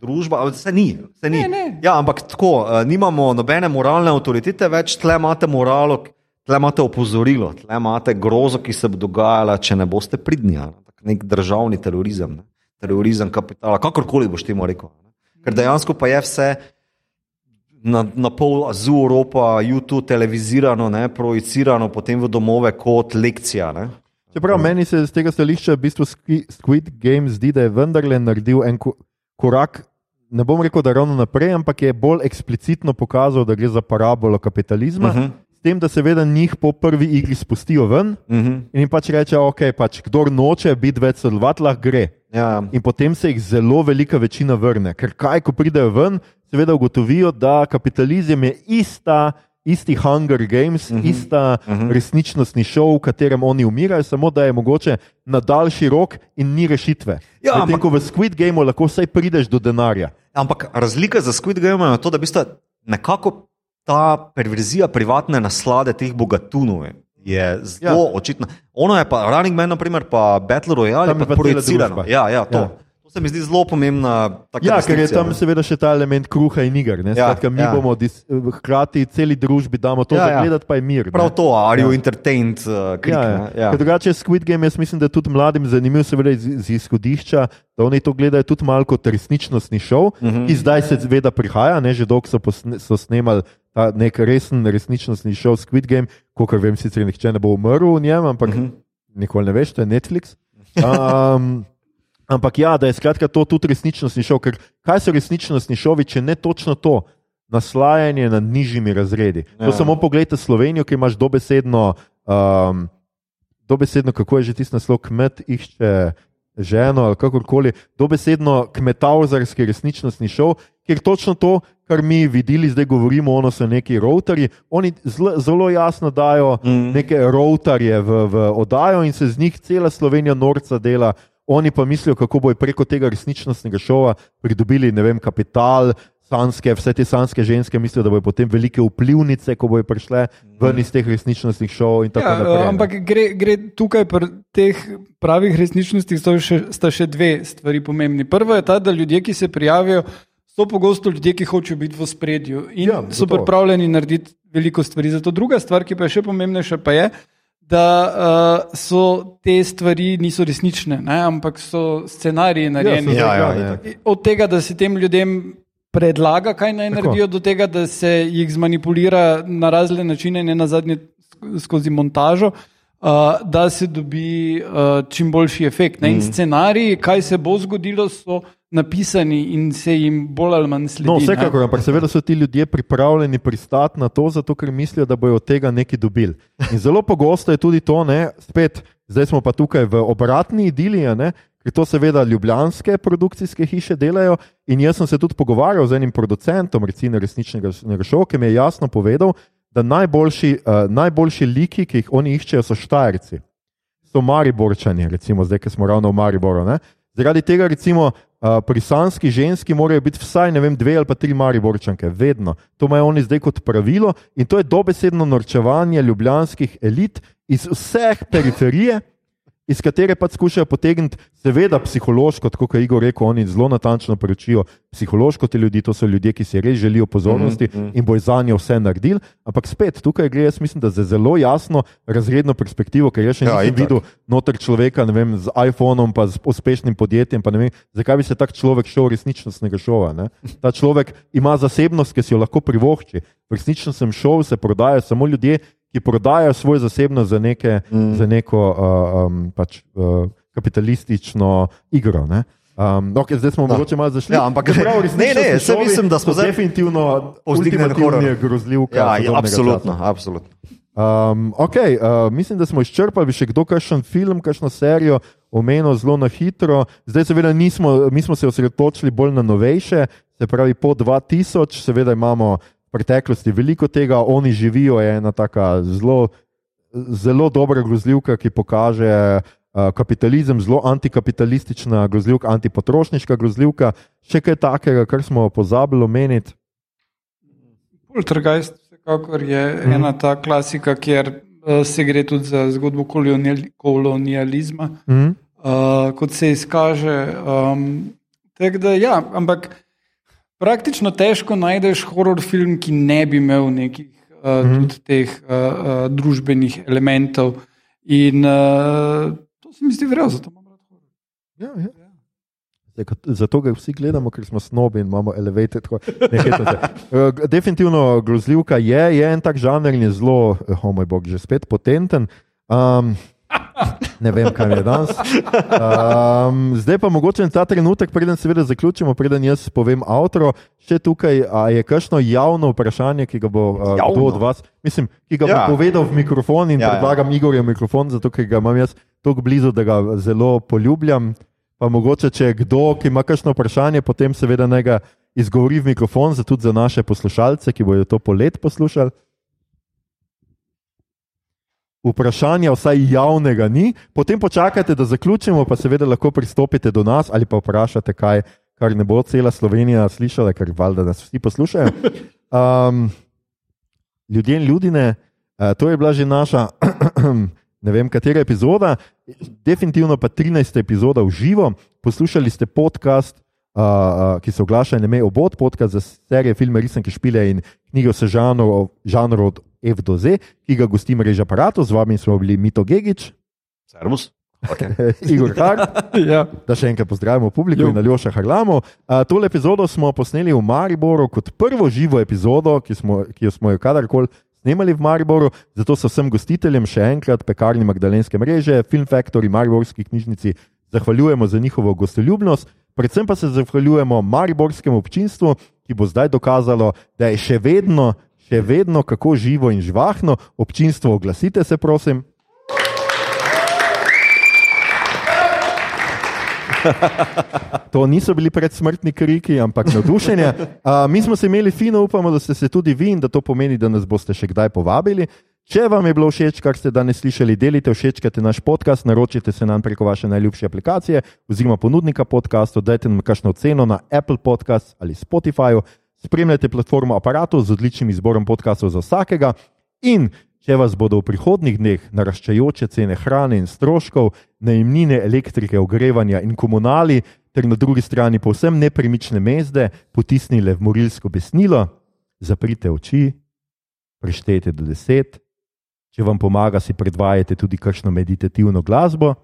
družba, ampak se ni. Se ni. Ne, ne. Ja, ampak tako, uh, nimamo nobene moralne avtoritete, več tle imate moralo, tle imate opozorilo, tle imate grozo, ki se bo dogajala, če ne boste pridni. Nek državni terorizem, ne? terorizem kapitala, kakorkoli boš temu rekel. Ne? Ker dejansko pa je vse. Na, na pol azul Evropa, YouTube, televizirano, ne, projicirano potem v domove kot lekcija. Ne. Čeprav meni se z tega stališča v bistvu Squid Game zdi, da je vendarle naredil en korak, ne bom rekel, da ravno naprej, ampak je bolj eksplicitno pokazal, da gre za parabolo kapitalizma. Uh mhm. -huh. S tem, da seveda njih po prvi igri spustijo ven uh mhm. -huh. in jim pač reče, ok, pač, kdo noče biti več sodelovati, lahko gre. Ja. In potem se jih zelo velika večina vrne. Ker kaj, ko pridejo ven, seveda ugotovijo, da kapitalizem je ista isti Hunger Games, uh mhm. -huh. ista uh mhm. -huh. resničnostni šov, v katerem oni umirajo, samo da je mogoče na daljši rok in ni rešitve. Ja, ampak tako v Squid Gameu lahko vsaj prideš do denarja. Ampak razlika za Squid Game je to, da bi sta nekako ta perverzija privatne naslade teh bogatunov. Je zelo ja. očitna. Ono je pa Running Man, naprimer, pa Battle Royale, pa projicirano. Ja, ja, to. Ja. To se mi zdi zelo pomembna. Ja, ker je tam seveda še ta element kruha in iger. Ja, Skratka, mi ja. bomo dis, hkrati celi družbi damo to, ja, ja. gledati pa je mir. Prav ne? to, ali jo ja. entertained. Uh, krik, ja, ja. Ja. Drugače, Squid Game, jaz mislim, da je tudi mladim zanimiv, seveda iz, iz izhodišča, da oni to gledajo tudi malo kot resničnostni šov, mhm. -huh. ki zdaj se zveda prihaja, ne že dolgo so, so snemali. Ta nek resen, resničnostni šov Squid Game, kot vem, sicer nihče ne bo umrl v njem, ampak mhm. -huh nikoli ne veš, to je Netflix. Um, ampak ja, da je skratka to tudi resničnostni šov, ker kaj so resničnostni šovi, če ne točno to, naslajanje nad nižjimi razredi. Ja. To samo pogledajte Slovenijo, ki imaš dobesedno, um, dobesedno, kako je že tisti naslov, kmet išče ženo ali kakorkoli, dobesedno kmetavzarski resničnostni šov, ker točno to, kar mi videli, zdaj govorimo, ono so neki routari, oni zelo, zelo jasno dajo mm. neke routarje v, v oddajo in se z njih cela Slovenija norca dela. Oni pa mislijo, kako bojo preko tega resničnostnega šova pridobili, ne vem, kapital, sanske, vse te sanske ženske mislijo, da bodo potem velike vplivnice, ko bodo prišle ven iz teh resničnostnih šov. Ja, ampak gre, gre tukaj pri teh pravih resničnostih, še, sta še dve stvari pomembni. Prvo je ta, da ljudje, ki se prijavijo, so pogosto ljudje, ki hočejo biti v spredju in ja, so pripravljeni narediti veliko stvari. Zato druga stvar, ki pa je še pomembnejša, pa je. Da uh, so te stvari niso resnične, ne? ampak so scenariji narejeni. Ja, ja, ja, ja. Od tega, da se tem ljudem predlaga, kaj naj Tako. naredijo, do tega, da se jih zmanipulira na razne načine, ne na zadnje skozi montažo. Uh, da se dobi uh, čim boljši efekt. Mm. Scenariji, kaj se bo zgodilo, so napisani in se jim bolj ali manj sledi. No, vsekakor, ampak seveda so ti ljudje pripravljeni pristati na to, zato ker mislijo, da bodo od tega nekaj dobili. In zelo pogosto je tudi to, ne, spet, zdaj smo pa tukaj v obratni idili, ne, ker to seveda ljubljanske produkcijske hiše delajo. In jaz sem se tudi pogovarjal z enim producentom, recimo resničnega šova, ki mi je jasno povedal, da najboljši, uh, najboljši liki, ki jih oni iščejo, so štajerci. So mariborčani, recimo zdaj, ki smo ravno v Mariboru. Ne? Zaradi tega, recimo, uh, pri sanski ženski morajo biti vsaj vem, dve ali pa tri mariborčanke, vedno. To imajo oni zdaj kot pravilo in to je dobesedno norčevanje ljubljanskih elit iz vseh periferije iz katere pa skušajo potegniti, seveda, psihološko, tako kot je Igor rekel, oni zelo natančno poročijo psihološko te ljudi, to so ljudje, ki si res želijo pozornosti mm -hmm. in bojo za njo vse naredili. Ampak spet, tukaj gre, jaz mislim, da za zelo jasno razredno perspektivo, ker jaz še ja, nisem ja, videl noter človeka vem, z iPhonom, pa z uspešnim podjetjem. Vem, zakaj bi se tak človek šel resničnostnega šova? Ne? Ta človek ima zasebnost, ki si jo lahko privošči. V resničnostnem šovu se prodajajo samo ljudje, ki prodajajo svoj zasebnost za, neke, mm. za neko uh, um, pač, uh, kapitalistično igro. Ne? Um, okay, zdaj smo no. morda malo zašli. Ja, ampak prav, ne, ne, šovi, mislim, da smo zdaj definitivno ozdignjeni grozljivke. Ja, ja, absolutno. absolutno. Um, okay, uh, mislim, da smo izčrpali še kdo kakšen film, kakšno serijo, omenil zelo na hitro. Zdaj, seveda, nismo, mi smo se osredotočili bolj na novejše, se pravi po 2000, seveda imamo preteklosti veliko tega, oni živijo, je ena tako zelo, zelo dobra grozljivka, ki kaže uh, kapitalizem, zelo antikapitalistična grozljivka, antipotrošniška grozljivka, še kaj takega, kar smo pozabili omeniti. Poltergeist, vsekakor je mm. ena ta klasika, kjer uh, se gre tudi za zgodbo kolonializma, mm. uh, kot se izkaže. Um, da, ja, ampak. Praktično težko najdeš horor film, ki ne bi imel nekih uh, mm -hmm. teh uh, uh, družbenih elementov. In uh, to se mi zdi vredno, zato imamo rad horor. Ja, ja. Zato ga vsi gledamo, ker smo snobi in imamo elevated. Definitivno grozljivka je, je en tak žanr in je zelo, oh moj bog, že spet potenten. Um, Ne vem, kaj je danes. Um, zdaj pa mogoče ta trenutek, preden seveda zaključimo, preden jaz povem avtoro, še tukaj je kakšno javno vprašanje, ki ga bo uh, kdo od vas, mislim, ki ga ja. bo povedal v mikrofon in ja, ja. predlagam ja. Igorju mikrofon, zato ker ga imam jaz tako blizu, da ga zelo poljubljam. Pa mogoče, če kdo, ki ima kakšno vprašanje, potem seveda naj ga izgovori v mikrofon, zato tudi za naše poslušalce, ki bodo to polet poslušali vprašanja, vsaj javnega ni, potem počakajte, da zaključimo, pa seveda lahko pristopite do nas ali pa vprašate, kaj, kar ne bo cela Slovenija slišala, ker valjda nas vsi poslušajo. Um, ljudje in ljudine, uh, to je bila že naša, ne vem, katera epizoda, definitivno pa 13. epizoda v živo. Poslušali ste podcast. Uh, ki se oglaša na ime obod, podcast za serije, filme, risanke, špile in knjige o žanru, žanru od F do Z, ki ga gosti mreža aparatov, z vami smo bili Mito Gigič, Servus. Okay. Igor Hart, ja. da še enkrat pozdravimo publiko jo. in Aljoša Harlamo. Uh, tole epizodo smo posneli v Mariboru kot prvo živo epizodo, ki smo, ki jo smo jo kadarkoli snemali v Mariboru. Zato se vsem gostiteljem še enkrat, pekarni Magdalenske mreže, Film Factory, Mariborski knjižnici, zahvaljujemo za njihovo gostoljubnost. Predvsem pa se zahvaljujemo mariborskemu občinstvu, ki bo zdaj dokazalo, da je še vedno, še vedno kako živo in živahno. Občinstvo, oglasite se, prosim. To niso bili predsmrtni kriki, ampak navdušenje. Uh, mi smo se imeli fino, upamo, da ste se tudi vi in da to pomeni, da nas boste še kdaj povabili. Če vam je bilo všeč, kar ste danes slišali, delite, všečkajte naš podcast, naročite se nam preko vaše najljubše aplikacije oziroma ponudnika podcastov, dajte nam kakšno ceno na Apple Podcast ali Spotify, spremljajte platformo aparatov z odličnim izborom podcastov za vsakega in Če vas bodo v prihodnih dneh naraščajoče cene hrane in stroškov, najemnine, elektrike, ogrevanja in komunali, ter na drugi strani povsem nepremične mezde potisnile v morilsko besnilo, zaprite oči, preštejte do deset, če vam pomaga, si predvajate tudi kakšno meditativno glasbo,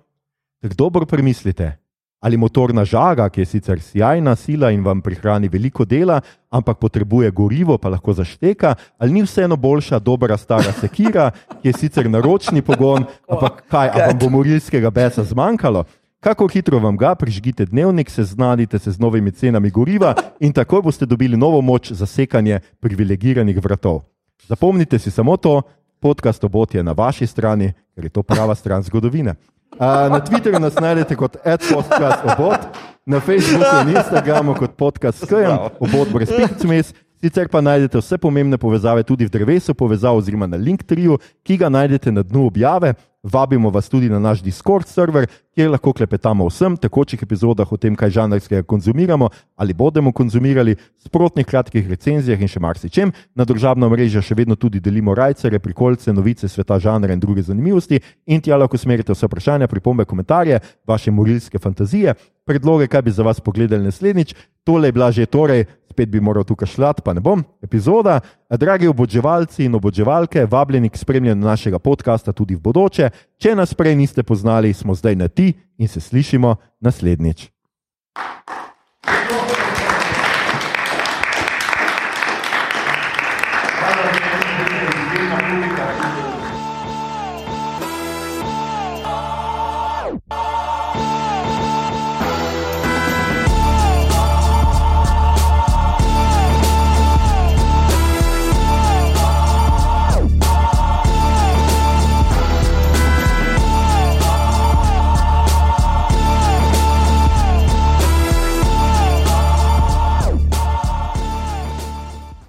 ter dobro premislite, ali motorna žaga, ki je sicer sjajna sila in vam prihrani veliko dela, ampak potrebuje gorivo, pa lahko zašteka, ali ni vseeno boljša dobra stara sekira, ki je sicer naročni pogon, ampak kaj, a vam bo morilskega besa zmanjkalo? Kako hitro vam ga prižgite dnevnik, seznanite se z novimi cenami goriva in takoj boste dobili novo moč za sekanje privilegiranih vratov. Zapomnite si samo to, podcast obot je na vaši strani, ker je to prava stran zgodovine. Na Twitterju nas najdete kot podcast obot, na Facebooku in Instagramu kot podcast SKM, obot brez pikcmes. Sicer pa najdete vse pomembne povezave tudi v drevesu povezav oziroma na Linktree, ki ga najdete na dnu objave. Vabimo vas tudi na naš Discord server, kjer lahko klepetamo o vsem tekočih epizodah o tem, kaj žanrskega konzumiramo ali bomo konzumirali, sprotnih kratkih recenzijah in še marsičem. Na družabno mrežo še vedno tudi delimo rajcere, prikolce, novice sveta žanra in druge zanimivosti. In tja lahko usmerite vse vprašanja, pripombe, komentarje, vaše morilske fantazije, predloge, kaj bi za vas pogledali naslednjič. Tole je bila že torej spet bi moral tukaj šlat, pa ne bom. Epizoda. Dragi oboževalci in oboževalke, vabljeni k spremljanju našega podcasta tudi v bodoče. Če nas prej niste poznali, smo zdaj na ti in se slišimo naslednjič. Thank you.